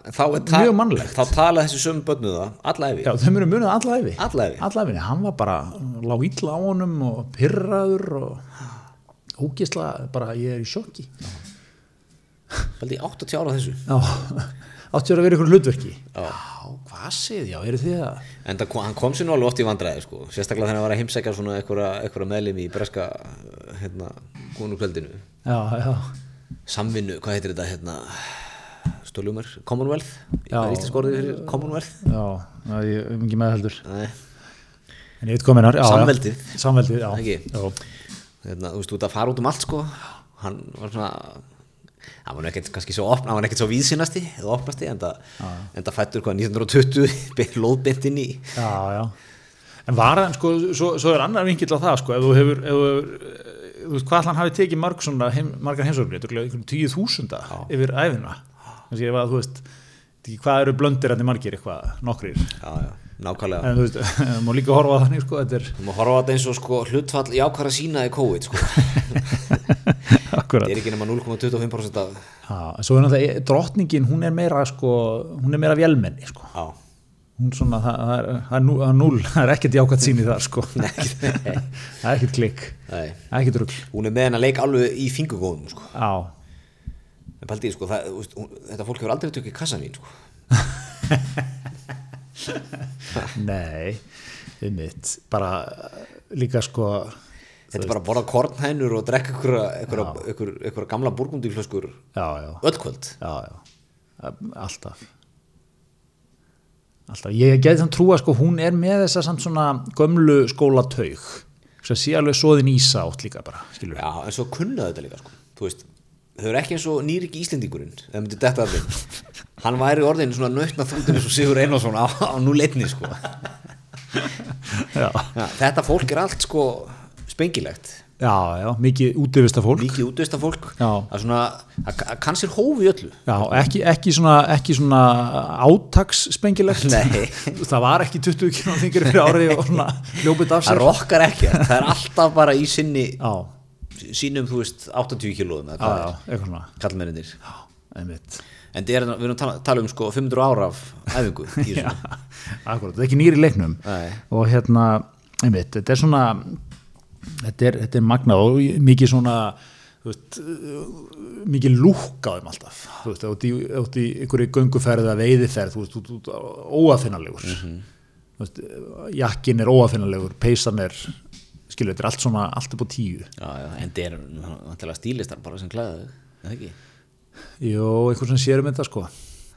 [SPEAKER 1] Þá er
[SPEAKER 2] Mjög mannlegt.
[SPEAKER 1] Þá tala þessi sömu bönnu það, alla
[SPEAKER 2] já, þau munum munið alla æfi
[SPEAKER 1] Alla ævi.
[SPEAKER 2] alla æfinni, hann var bara lág illa á honum og pyrraður og ógisla bara ég er í sjokki
[SPEAKER 1] Haldi 80 ára þessu.
[SPEAKER 2] Já, áttur að vera ykkur hlutverki.
[SPEAKER 1] Já.
[SPEAKER 2] hvað séð, já, eru þið að
[SPEAKER 1] En það, kom- hann kom sér nú alveg oft í vandræði sko. Sérstaklega þegar hann var að heimsækja svona einhverja meðlim í breska hérna, konukveldinu
[SPEAKER 2] já, já,
[SPEAKER 1] Samvinnu, hvað heitir þetta hérna Stólumar, Commonwealth? Íslensk orðið fyrir Commonwealth?
[SPEAKER 2] Já, já ég er ekki með heldur.
[SPEAKER 1] Nei,
[SPEAKER 2] en ég veit hvað minnar, já,
[SPEAKER 1] Samveldið.
[SPEAKER 2] samveldið, já, já.
[SPEAKER 1] hérna, þú veist, út að fara út um allt sko. Hann var svona hann var nú ekkert kannski svo opn, hann var ekkert svo víðsinnasti eða opnasti, en það, en það fættur hvað 1920, lóðbynt inn í
[SPEAKER 2] Já, já. En var hann, sko, svo, svo er annar vingill á það, sko, ef þú hefur, ef þú veist, hvað hann hafi tekið marg svona, heim, margar heimsóknir, er einhvern tíu þúsunda yfir æfina. Þannig að þú veist, hvað eru blöndir hann margir eitthvað, nokkrir.
[SPEAKER 1] Já, já, nákvæmlega
[SPEAKER 2] En þú veist, má líka horfa á þannig, sko, er
[SPEAKER 1] má horfa á þetta eins og sko hlutfall jákværa sína í COVID sko.
[SPEAKER 2] akkurat.
[SPEAKER 1] Það er ekki nema 0,25% af
[SPEAKER 2] Já, en svo er náttúrulega, drottningin, hún er meira, sko, hún er meira vélmenni, sko.
[SPEAKER 1] Já,
[SPEAKER 2] Hún svona, það, það, er, það, er nú, það er það er ekkert jákvæmt síni þar, sko. það er ekkert klikk,
[SPEAKER 1] nei
[SPEAKER 2] það er ekkert rugl.
[SPEAKER 1] Hún er með hennar leik alveg í fingugóðum sko.
[SPEAKER 2] Já,
[SPEAKER 1] En paldið, sko, það, þetta fólk hefur aldrei tökkið kassan mín sko.
[SPEAKER 2] Nei, um mitt bara líka sko
[SPEAKER 1] Þetta er bara að borða kornhænur og drekka einhverja gamla burgundíflöskur
[SPEAKER 2] já, já, já, alltaf. Alltaf, ég geti þann trúa sko hún er með þessa samt svona gömlu skólataug sem sé alveg svoðin ísa átt líka bara, skilur
[SPEAKER 1] Já, en svo kunnaðu þetta líka sko. Þú veist, þau eru ekki eins og nýrik Íslendingurinn eða myndi detta allir Hann væri orðin svona nöttna þrútin eins og Sigur Einarsson á, á núleitni sko.
[SPEAKER 2] já,
[SPEAKER 1] ja, Þetta fólk er allt sko spengilegt.
[SPEAKER 2] Já, já, mikið útivista fólk.
[SPEAKER 1] Mikið útvista fólk.
[SPEAKER 2] Já.
[SPEAKER 1] Það er það hófi öllu.
[SPEAKER 2] Já, ekki, ekki svona, svona átaksspengilegt.
[SPEAKER 1] Nei.
[SPEAKER 2] það var ekki 20 km fyrir árið og svona hljópið af
[SPEAKER 1] Það
[SPEAKER 2] sér
[SPEAKER 1] rokkar ekki, það er alltaf bara í sinni
[SPEAKER 2] já,
[SPEAKER 1] sínum, þú veist, 80 kilóðum
[SPEAKER 2] já, já, eitthvað svona.
[SPEAKER 1] Kallmennir En er, við erum að tala, tala um sko 500 ára af æfingu
[SPEAKER 2] Já, akkurat, þetta er ekki nýri leiknum.
[SPEAKER 1] Nei.
[SPEAKER 2] og hérna, einmitt, þetta er svona þetta er, þetta er magnað og mikið svona veist, mikið lúk á þeim alltaf. Þú veist, út í, einhverju gönguferð eða veiðiferð, þú veist, óafinnalegur þú veist, jakkin er óafinnalegur, peysan er skilur, þetta er allt svona, allt upp á tíu.
[SPEAKER 1] Já, já, en það er vantilega stílistar bara sem klæða þau, eða ekki?
[SPEAKER 2] Jó, einhver sem sér um þetta sko.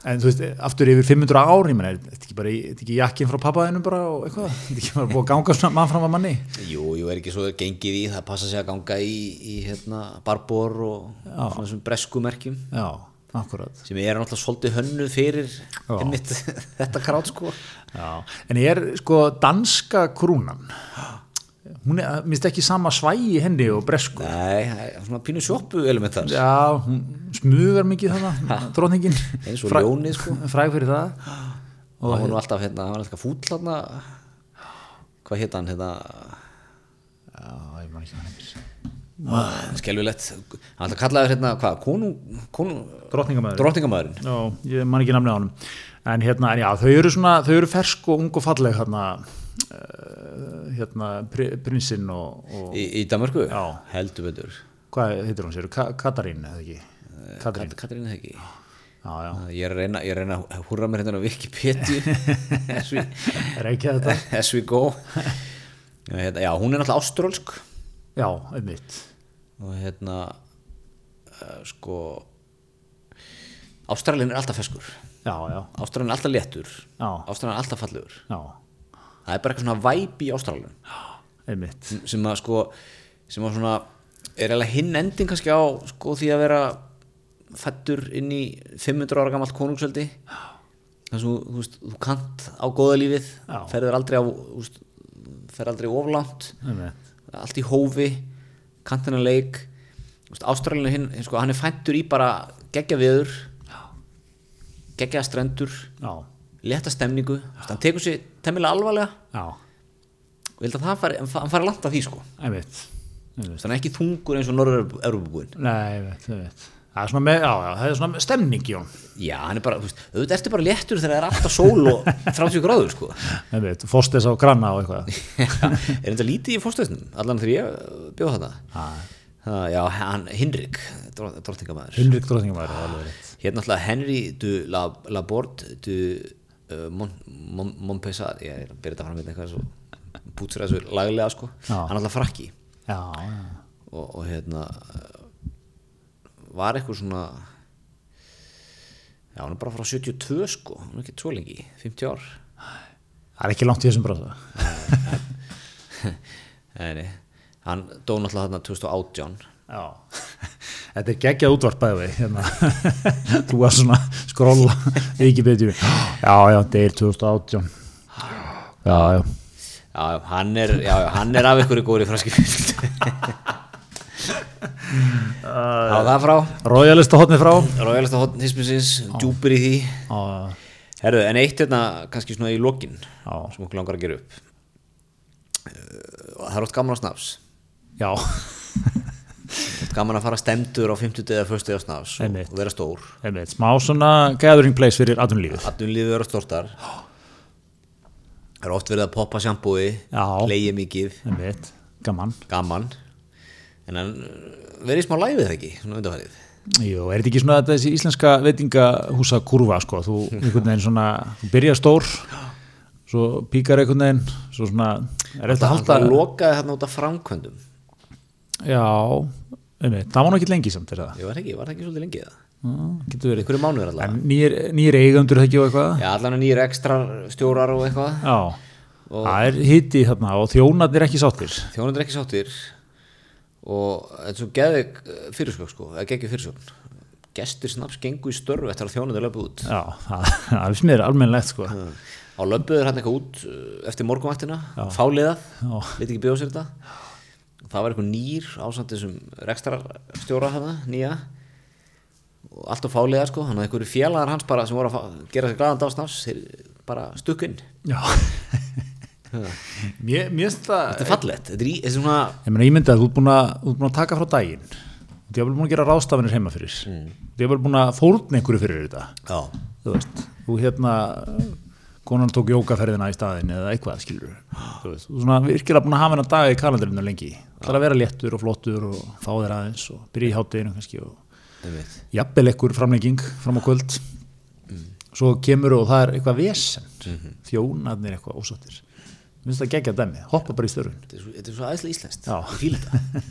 [SPEAKER 2] En þú veist, aftur yfir 500 ár ég menn, er þetta ekki bara, þetta ekki jakkin frá pappaðinum bara og eitthvað, þetta er ekki bara búið að ganga svona mann fram að manni?
[SPEAKER 1] Jú, jú, er ekki svo gengið í, það passa sig að ganga í, í hérna, barbor og svona þessum breskumerkjum
[SPEAKER 2] Já, akkurat.
[SPEAKER 1] Sem er náttúrulega svolítið hönnuð fyrir
[SPEAKER 2] Já.
[SPEAKER 1] einmitt, þetta krát sko.
[SPEAKER 2] Já, en ég er sko danska krúnan hún er, minnst ekki sama svægi henni og bresku.
[SPEAKER 1] Nei, svona pínu sjoppu element þar
[SPEAKER 2] Já, hún smugar mikið þannig, dróningin
[SPEAKER 1] eins og ljónið sko.
[SPEAKER 2] fræg fyrir það.
[SPEAKER 1] Og hann var alltaf hérna, hann var alltaf fúll hérna hvað hétt hann hérna?
[SPEAKER 2] Já, ég man ekki hann heitir.
[SPEAKER 1] Skelvilegt hann alltaf kallaði hérna, hvað, konu, konu?
[SPEAKER 2] Drottningamæður.
[SPEAKER 1] drottningamæðurinn
[SPEAKER 2] Já, ég man ekki namnið á honum. En hérna, en já, þau eru svona þau eru fersk og ung og falleg hérna, hérna pri, prinsinn og, og
[SPEAKER 1] í, í Danmarku,
[SPEAKER 2] Já.
[SPEAKER 1] heldur betur.
[SPEAKER 2] Hvað heitir hún sér, Ka Katarín eða ekki? Katarín,
[SPEAKER 1] Kat- Katrín er það ekki?
[SPEAKER 2] Já, já,
[SPEAKER 1] ég er að reyna, ég er að reyna að húrra mér hérna á Wikipedia. As we, as we go. Já, hérna, já, hún er náttúrulega ástrólsk
[SPEAKER 2] já, einmitt.
[SPEAKER 1] Og hérna uh, sko Ástralin er alltaf feskur Ástralin er alltaf léttur. Ástralin er alltaf fallegur.
[SPEAKER 2] Já,
[SPEAKER 1] það er bara eitthvað svona væp í Ástralin
[SPEAKER 2] einmitt.
[SPEAKER 1] Sem að sko sem að svona er eiginlega hinn ending kannski á sko því að vera fættur inn í 500 ára gamalt konungsveldi. Þess að þú, þú, veist, þú kant á góða lífið
[SPEAKER 2] Já.
[SPEAKER 1] ferður aldrei á veist, ferð aldrei
[SPEAKER 2] einmitt,
[SPEAKER 1] allt í hófi kantina leik. Ástralinu hinn, sko, hann er fættur í bara geggja viður geggja strendur létta stemningu, Þú veist, hann tekur sér temmilega alvarlega.
[SPEAKER 2] Já,
[SPEAKER 1] og ég held að það fari, hann fari langt af því sko.
[SPEAKER 2] Einmitt einmitt,
[SPEAKER 1] þannig ekki þungur eins og Norður-Európabúin
[SPEAKER 2] það er svona með, já, já, það er svona stemning í hún
[SPEAKER 1] já, hann er bara, þú veist, auðvitað ertu bara léttur þegar það er alltaf sól og 30 gráður sko.
[SPEAKER 2] Fóstes á granna og eitthvað.
[SPEAKER 1] Er þetta lítið í fórstöðsnum allan þegar ég bjóð þetta
[SPEAKER 2] Já.
[SPEAKER 1] hann, Hinrik drottingamæður
[SPEAKER 2] Hinrik Drottningamæður, það er alveg rétt.
[SPEAKER 1] Hérna alltaf Henry du La, Laborde du uh, Mon, Mon, Montpessat ég er byrja þetta fram með eitthvað svo þessu laglega sko.
[SPEAKER 2] Já.
[SPEAKER 1] hann alltaf frakki.
[SPEAKER 2] Já,
[SPEAKER 1] og, og hérna uh, var eitthvað svona já hann er bara frá 72 sko. Hann er ekki svo lengi, 50 ár.
[SPEAKER 2] Það er ekki langt í þessum
[SPEAKER 1] nei. hann dó náttúrulega þarna 2018
[SPEAKER 2] Já, þetta er geggjað útvarp bæði við, hérna, þú var svona skrolla, ekki betur já, já, deyr 2018 já, já,
[SPEAKER 1] já, já, hann er, já, já, hann er af ykkur í góri fraski á það frá.
[SPEAKER 2] Royalista hotni frá.
[SPEAKER 1] Rójalasta hotn hismisins, djúpir í því.
[SPEAKER 2] Já,
[SPEAKER 1] Herðu, en eitt hérna kannski svona í lokin
[SPEAKER 2] Já.
[SPEAKER 1] sem okkur langar að gera upp. Uh, það er oft gaman á snafs
[SPEAKER 2] já,
[SPEAKER 1] gaman að fara stemdur á 50 eða 1. á snafs og, vera stór.
[SPEAKER 2] Einmitt, smá svona gathering place fyrir atvinnulífið.
[SPEAKER 1] Atvinnulífið vera stórtar. Það er oft verið að poppa sjambúi leiði mikið,
[SPEAKER 2] einmitt, gaman.
[SPEAKER 1] Gaman. En hann verið í smá læfið það ekki, svona undarfærið
[SPEAKER 2] Jú, er þetta ekki svona þessi íslenska veitingahúsa kurva, sko, þú einhvern veginn svona, þú byrjar stór svo píkar einhvern veginn svo svona, er þetta
[SPEAKER 1] Það
[SPEAKER 2] halda
[SPEAKER 1] lokaði þarna út af framkvæmdum
[SPEAKER 2] Já, einmitt, það var nú ekki lengi samt er það?
[SPEAKER 1] Ég var það ekki, var það ekki svolítið lengi það
[SPEAKER 2] getur verið.
[SPEAKER 1] Einhverju mánuður allavega.
[SPEAKER 2] Nýr eigandur það ekki og eitthvað?
[SPEAKER 1] Já, allan nýjir ekstra stjórar og eitthvað.
[SPEAKER 2] Já, það er hitti þarna og þjónarnir ekki sáttir.
[SPEAKER 1] Þjónundur ekki sáttir. Og þetta er svo geði fyrirsögn sko, eða geggjur fyrirsögn. Gestir snaps gengu í störfu eftir að þjónundur löpu út.
[SPEAKER 2] Já, það, það er smiður almennlegt sko.
[SPEAKER 1] á löpuður hann eitthvað út uh, eftir morgunvaktina, fáliðað liti ekki bjóða sér þetta og það var eitthvað nýr ásand þessum rekstrarstjóra hana, nýja og allt á fáliðað sko hann hafði einhverju félagar hans bara sem voru að gera sér glæðan dásnafs bara stukkinn
[SPEAKER 2] mér, mér finnst það,
[SPEAKER 1] þetta er fallett, þetta er, í, er svona
[SPEAKER 2] ég þú ert búin að, þú ert búin að taka frá daginn. Þú ert búin að gera ráðstafanir heima fyrir. Mm. Þú ert búin að fórna einhverju fyrir þetta.
[SPEAKER 1] já,
[SPEAKER 2] Þú veist, þú hérna, konan tók jókaferðina í staðin eða eitthvað, skilur þú veist, þú svona virkilega búin að hafa hennar dag í kalendarinu lengi. Það er að vera léttur og flottur og fá þér aðeins og byrja í hátteginu kannski og jafnvel ekkur framlenging fram á kvöld. Svo kemur og það er eitthvað vesen. Þjónarnir eitthvað ósattir minnst það gegja dæmi, hoppa bara í störfun
[SPEAKER 1] þetta er svo, aðeinslega íslenskt. Ég fíla þetta,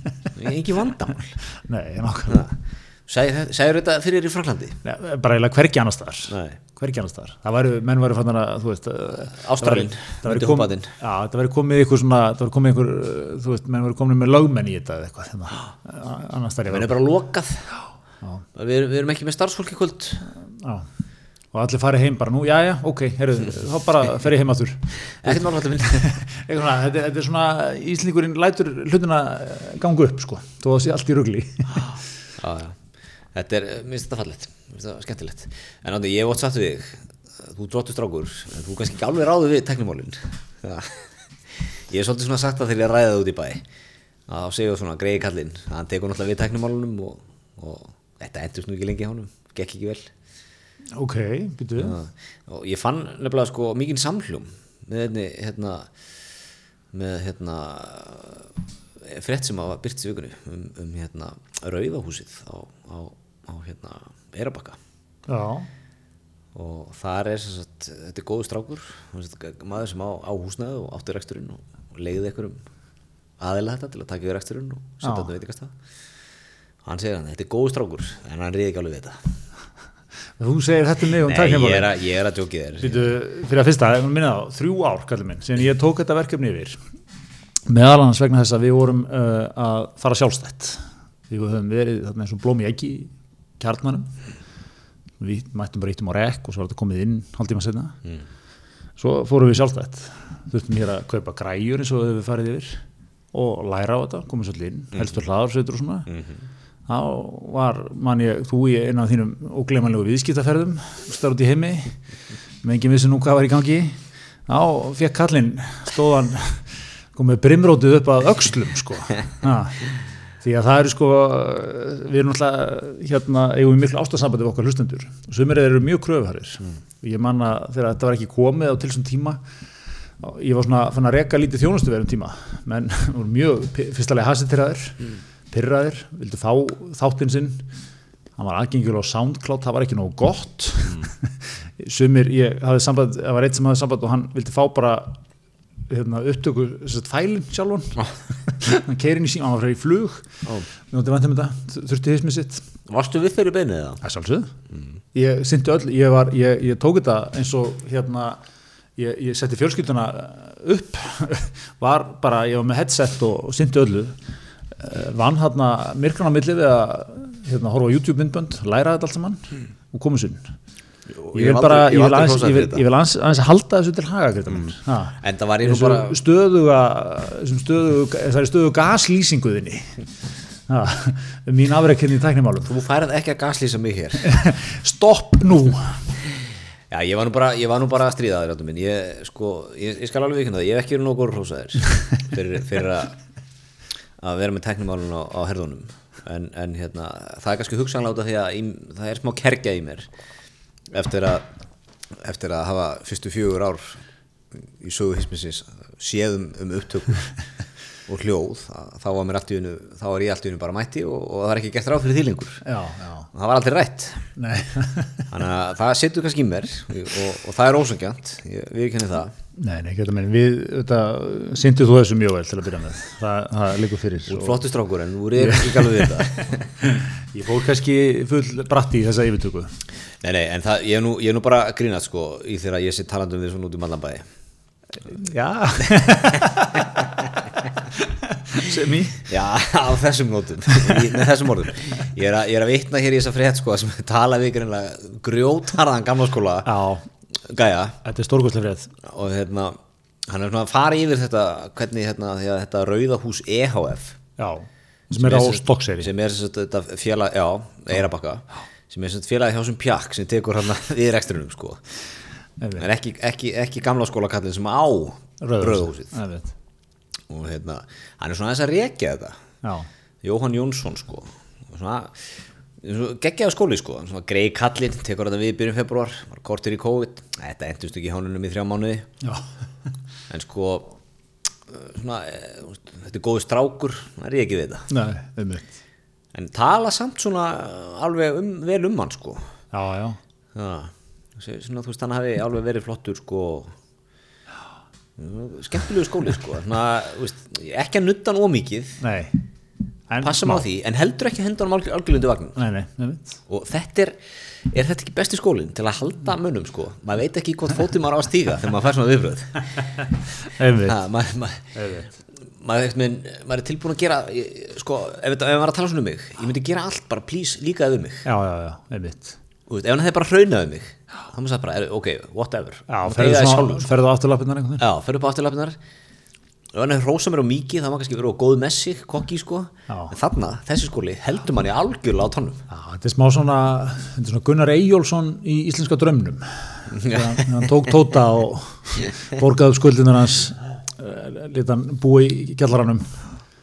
[SPEAKER 1] er ekki vandamál.
[SPEAKER 2] Nei, ég nákvæmlega
[SPEAKER 1] Sæður þetta fyrir í Fraklandi?
[SPEAKER 2] Nei, bara eiginlega hvergi annars staðar. Hvergi annars staðar, það væri, menn væri fannar að þú veist, eh,
[SPEAKER 1] Ástralín,
[SPEAKER 2] það væri
[SPEAKER 1] myndi
[SPEAKER 2] kom,
[SPEAKER 1] hópaðinn.
[SPEAKER 2] já, það væri komið ykkur svona, það væri komið ykkur eh, þú veist, menn væri komið með lögmenn í þetta eða eitthvað, hérna, annars staðar
[SPEAKER 1] Það er bara lokað. Við, við erum ekki með starfsfólki kvöld.
[SPEAKER 2] Já, og allir farið heim bara nú, já, já, ok, heyrðu, þá bara fer ég heim aftur.
[SPEAKER 1] Ekkert mál alltaf minn.
[SPEAKER 2] Eitthvað svona, þetta, þetta er svona Íslingurinn lætur hlutina eh, ganga upp sko, þó
[SPEAKER 1] Þetta er, minnst þetta fallegt minnst þetta skemmtilegt. En ándi, ég hef ótt sagt við þig þú dróttu strákur, en þú kannski ekki alveg ráðu við teknimálin Ég hef svolítið svona sagt það þegar ég ræði það út í bæ. Að þá segjum svona greiði kallinn hann tekur náttúrulega við teknumálunum og, og þetta endurst nú ekki lengi á honum gekk ekki vel.
[SPEAKER 2] Ok, býtu
[SPEAKER 1] og ég fann nefnilega sko mikinn samhljóm með hérna, hérna með hérna frétt sem að byrst í vikunni um, um hérna rauðahúsið á, á, á hérna Eirabakka og þar er sagt, þetta er góðu strákur maður sem á, á húsnæðu og átti reksturinn og, leiði einhverjum aðeila þetta til að taka yfir reksturinn og setja þetta veitingast það hann segir hann, þetta er góðu strákur en hann reyði ekki alveg við þetta.
[SPEAKER 2] Þú segir þetta mig um
[SPEAKER 1] Nei, ég er, að, ég er að djóki þér.
[SPEAKER 2] Býtu, fyrir að fyrsta, minna þrjú ár kallið minn, síðan ég tók þetta verkefni yfir. Meðal annars vegna þess að við vorum uh, að fara sjálfstætt. Við höfum verið þarna eins og ekki í kjarnanum. Við mættum bara íttum á rekk og svo var þetta komið inn hálftíma setna
[SPEAKER 1] Mm.
[SPEAKER 2] svo fórum við sjálfstætt. Þurftum hér að kaupa græjur eins og við farið yfir og læra á þetta, komið svolítið inn helstu hlaðarsveitur og svona.
[SPEAKER 1] Mhm.
[SPEAKER 2] þá var man ég, þú í einu af þínum óglemanlegu viðskiptaferðum starf út í heimi. Með engin vissi nú hvað var í gangi. Þá fekk kallinn stóðan komið brimrótið upp að öxlum sko. því að það eru sko við erum alltaf hérna eigum við miklu ástasambandi við okkar hlustendur. Og sumir eru mjög kröfuharir og ég man að þegar þetta var ekki komið á til þessum tíma ég var svona fann að reka lítið þjónustu verðum tíma. Menn voru mjög fyrstulega hasitiraðir pyrraðir, vildu fá þáttinn sinn. Hann var aðgengjul á SoundCloud það var ekki nógu gott. Sumir, ég hafði samband það var eitt sem hafði samband og hann vildi fá bara hérna, upptöku sett, fælin sjálfun hann keirin í síma, hann var fyrir í flug. Þurfti hismið sitt.
[SPEAKER 1] Varstu við þeirri beinið það?
[SPEAKER 2] Það er sjálfsögð. Ég syndi öll, ég, var, ég, ég tók þetta eins og hérna, ég, ég setti fjölskylduna upp, var bara, ég var með headset og, og syndi öllu, Eh, vann hérna myrkran á milli við að hérna, horfa á YouTube myndbönd, læra þetta allt saman og komið sunn. Ég vil bara, ég vil aðeins, ég vil, ég vil aðeins, aðeins halda þessu til haga, minn. Ha.
[SPEAKER 1] En það var ég nú
[SPEAKER 2] Þessu
[SPEAKER 1] bara
[SPEAKER 2] stöðuga, stöðuga, þessari stöðuga gaslýsinguðinni. Ha, mín afreikinni í tæknimálum.
[SPEAKER 1] Þú færð ekki að gaslýsa mig hér.
[SPEAKER 2] Stopp nú.
[SPEAKER 1] Já, ég var nú bara, ég var nú bara að stríða þér ég, sko, ég, ég skal alveg vikna það, ég hef ekki verið góður hrósaðir fyrir, fyrir að að vera með teknimálun á, á herðunum. En, en hérna, það er kannski hugsanláta því að í, það er smá kergja í mér eftir að eftir að hafa fyrstu fjögur ár í sögu hismisins séðum um upptökur og hljóð, þá var mér allt í unnu þá var ég allt í unnu bara mætti og, og það var ekki gert ráð fyrir þýlingur
[SPEAKER 2] Já, já,
[SPEAKER 1] það var aldrei rætt. Þannig að það setur kannski í mér og, og það er ósangjant, við kenni það.
[SPEAKER 2] Nei, nei, Greta minn, við, þetta, syndið þú þessu mjög vel til að byrja með. Það, það liggur fyrir
[SPEAKER 1] er flottu strákur en þú er ekki alveg við þetta.
[SPEAKER 2] Ég fór kannski full bratti í þessa yfirtöku
[SPEAKER 1] Nei, nei, en það, ég, er nú, ég er nú bara grínast sko í þegar ég sé talandum við svona út í mallanbæði
[SPEAKER 2] Já. Sem í?
[SPEAKER 1] Já, á þessum nótum, með þessum orðum. Ég er að, ég er að vitna hér í þessa frétt sko sem tala við greinlega grjótarðan gamla skóla
[SPEAKER 2] Já,
[SPEAKER 1] gæja.
[SPEAKER 2] Þetta er stórkostlega frétt.
[SPEAKER 1] Og hérna, hann er svona að fara yfir þetta hvernig hérna, því að þetta Rauðahús EHF
[SPEAKER 2] Já, sem er á stokkseri
[SPEAKER 1] sem er sem sagt þetta félag, já, Eirabakka sem er sem sagt félag hjá sem pjakk sem tekur hann við reksturinnum sko. En ekki, ekki, ekki gamla skólakallin sem á
[SPEAKER 2] Rauðhúsið.
[SPEAKER 1] Og hérna, hann er svona aðeins að rekja þetta.
[SPEAKER 2] Já,
[SPEAKER 1] Jóhann Jónsson sko. Svona, svona geggjaða skóli sko. Svona grei kallinn, tekur þetta við í byrjun februar var kortir í COVID, þetta endust ekki hánunum í þrjá mánuði. En sko uh, svona, eh, þetta er góðu strákur það er ekki við þetta.
[SPEAKER 2] Nei, einmitt
[SPEAKER 1] en tala samt svona alveg um, vel um hann sko.
[SPEAKER 2] Já, já,
[SPEAKER 1] svona þú veist hann hafi alveg verið flottur sko skemmtilegu skóli sko. Þú veist, ekki að nutta hann ómikið
[SPEAKER 2] nei. En
[SPEAKER 1] passum á því, en heldur ekki hendur hann algjörlundi vagnin
[SPEAKER 2] Nei, nei, einmitt.
[SPEAKER 1] Og þetta er, er þetta ekki besti skólinn til að halda mönnum sko? Maður veit ekki hvort fótið maður á að stíga þegar maður fær svona viðbröð maður, maður, maður, er tilbúin að gera sko, ef, ef maður er að tala svona um mig ég myndi gera allt, bara please, líka við mig.
[SPEAKER 2] Já, já, já, einmitt.
[SPEAKER 1] Þú veist, ef hann hefði bara hraunað um mig þá maður sagði bara, er, ok, whatever.
[SPEAKER 2] Já,
[SPEAKER 1] Þú
[SPEAKER 2] ferðu
[SPEAKER 1] sjálfur, sko.
[SPEAKER 2] á afturlappinnar einhvern veginn?
[SPEAKER 1] Já, ferðu upp á afturlappinar og hann hefði hrósa mér á mikið það má kannski vera á góð með sig, kokki sko.
[SPEAKER 2] Já.
[SPEAKER 1] en þarna, þessi skóli, heldur manni algjörlega á tónum
[SPEAKER 2] Já, þetta er smá svona, þetta er svona Gunnar Eyjólfsson í Íslenska drömnum hann, þegar hann tók tóta og borgaði upp skuldinar hans lítið hann búi í kjallaranum.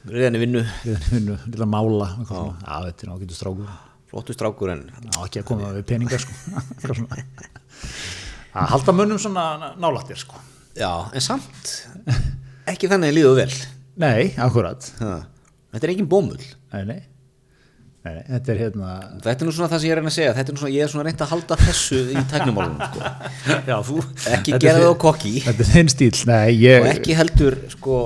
[SPEAKER 1] Reyðan í vinnu,
[SPEAKER 2] lilla mála þetta er nákvæmdur strákur.
[SPEAKER 1] Flottu strákur en
[SPEAKER 2] Já, ekki að koma við peningar sko. Að halda mönnum svona nálættir sko.
[SPEAKER 1] já, en samt ekki þannig að líðu vel.
[SPEAKER 2] Nei, akkurat.
[SPEAKER 1] Ha. þetta er engin bómull.
[SPEAKER 2] Nei, nei. Nei, þetta er hérna
[SPEAKER 1] þetta er nú svona það sem ég er að reyna að segja er svona, ég er svona reynd að halda þessu í tæknumálunum sko.
[SPEAKER 2] já, þú,
[SPEAKER 1] ekki gera
[SPEAKER 2] er-
[SPEAKER 1] það á kokki
[SPEAKER 2] þetta er þinn stíl nei, ég,
[SPEAKER 1] og ekki heldur sko,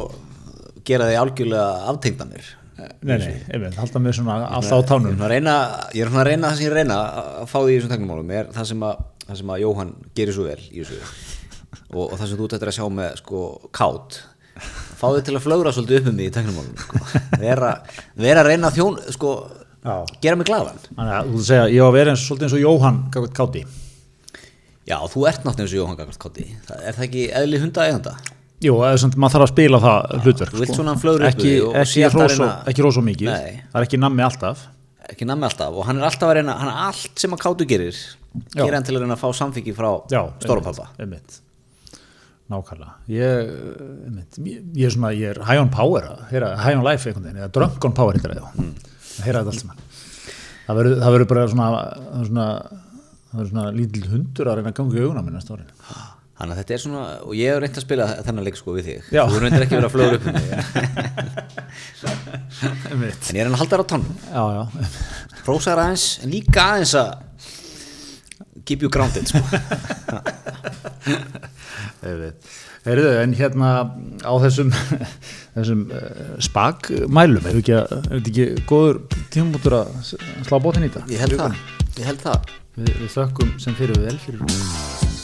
[SPEAKER 1] gera þig algjörlega aftengdanir
[SPEAKER 2] nei, nei, einmitt, halda mig svona alltaf á tánum
[SPEAKER 1] ég er svona að reyna það sem ég er að reyna að fá því í þessum tæknumálum er það sem að, það sem að Jóhann gerir svo vel í þessu og, og það sem þú þetta að sjá með sko kátt fá þig til að flögra svolítið upp um því í tæknumálum sko. vera, vera að reyna þjón sko. Gera mig glaðan
[SPEAKER 2] þannig að þú segja, ég á að vera eins, svolítið eins og Jóhann gafið káti
[SPEAKER 1] já, þú ert náttúrulega eins og Jóhann Gagvart Kátti er það ekki eðli hunda eiganda?
[SPEAKER 2] jú, maður þarf að spila það hlutverk
[SPEAKER 1] þú vilt
[SPEAKER 2] sko. ekki, ekki,
[SPEAKER 1] reyna-
[SPEAKER 2] ekki og mikið
[SPEAKER 1] Nei.
[SPEAKER 2] það er ekki nammi alltaf
[SPEAKER 1] ekki nammi alltaf og hann er alltaf að reyna hann er allt sem að Káttu gerir
[SPEAKER 2] Já.
[SPEAKER 1] gerir hann til að reyna að fá samþyggi frá
[SPEAKER 2] einmitt. nákvæmlega ég, ég, ég er svona, ég er high on power high on life veginn, eða drunk on power já,
[SPEAKER 1] Mm.
[SPEAKER 2] Að heyra þetta allt saman. Það verður, bara svona svona, það verður svona lítill hundur að reyna að ganga í auguna minna stórin
[SPEAKER 1] þannig að þetta er svona og ég hef reynt að spila þennan leik sko við þig.
[SPEAKER 2] Já.
[SPEAKER 1] þú reyndir ekki að flögra upp um mig
[SPEAKER 2] einmitt,
[SPEAKER 1] en ég er hann að halda þér á
[SPEAKER 2] já.
[SPEAKER 1] Prósaður aðeins en líka aðeins að keep you grounded sko.
[SPEAKER 2] Heyrðu, en hérna á þessum, þessum ekki, að- er þetta ekki góður tímumútur að slá bótinn í þetta?
[SPEAKER 1] ég held það. ég held það.
[SPEAKER 2] Við, við þökkum sem fyrir vel fyrir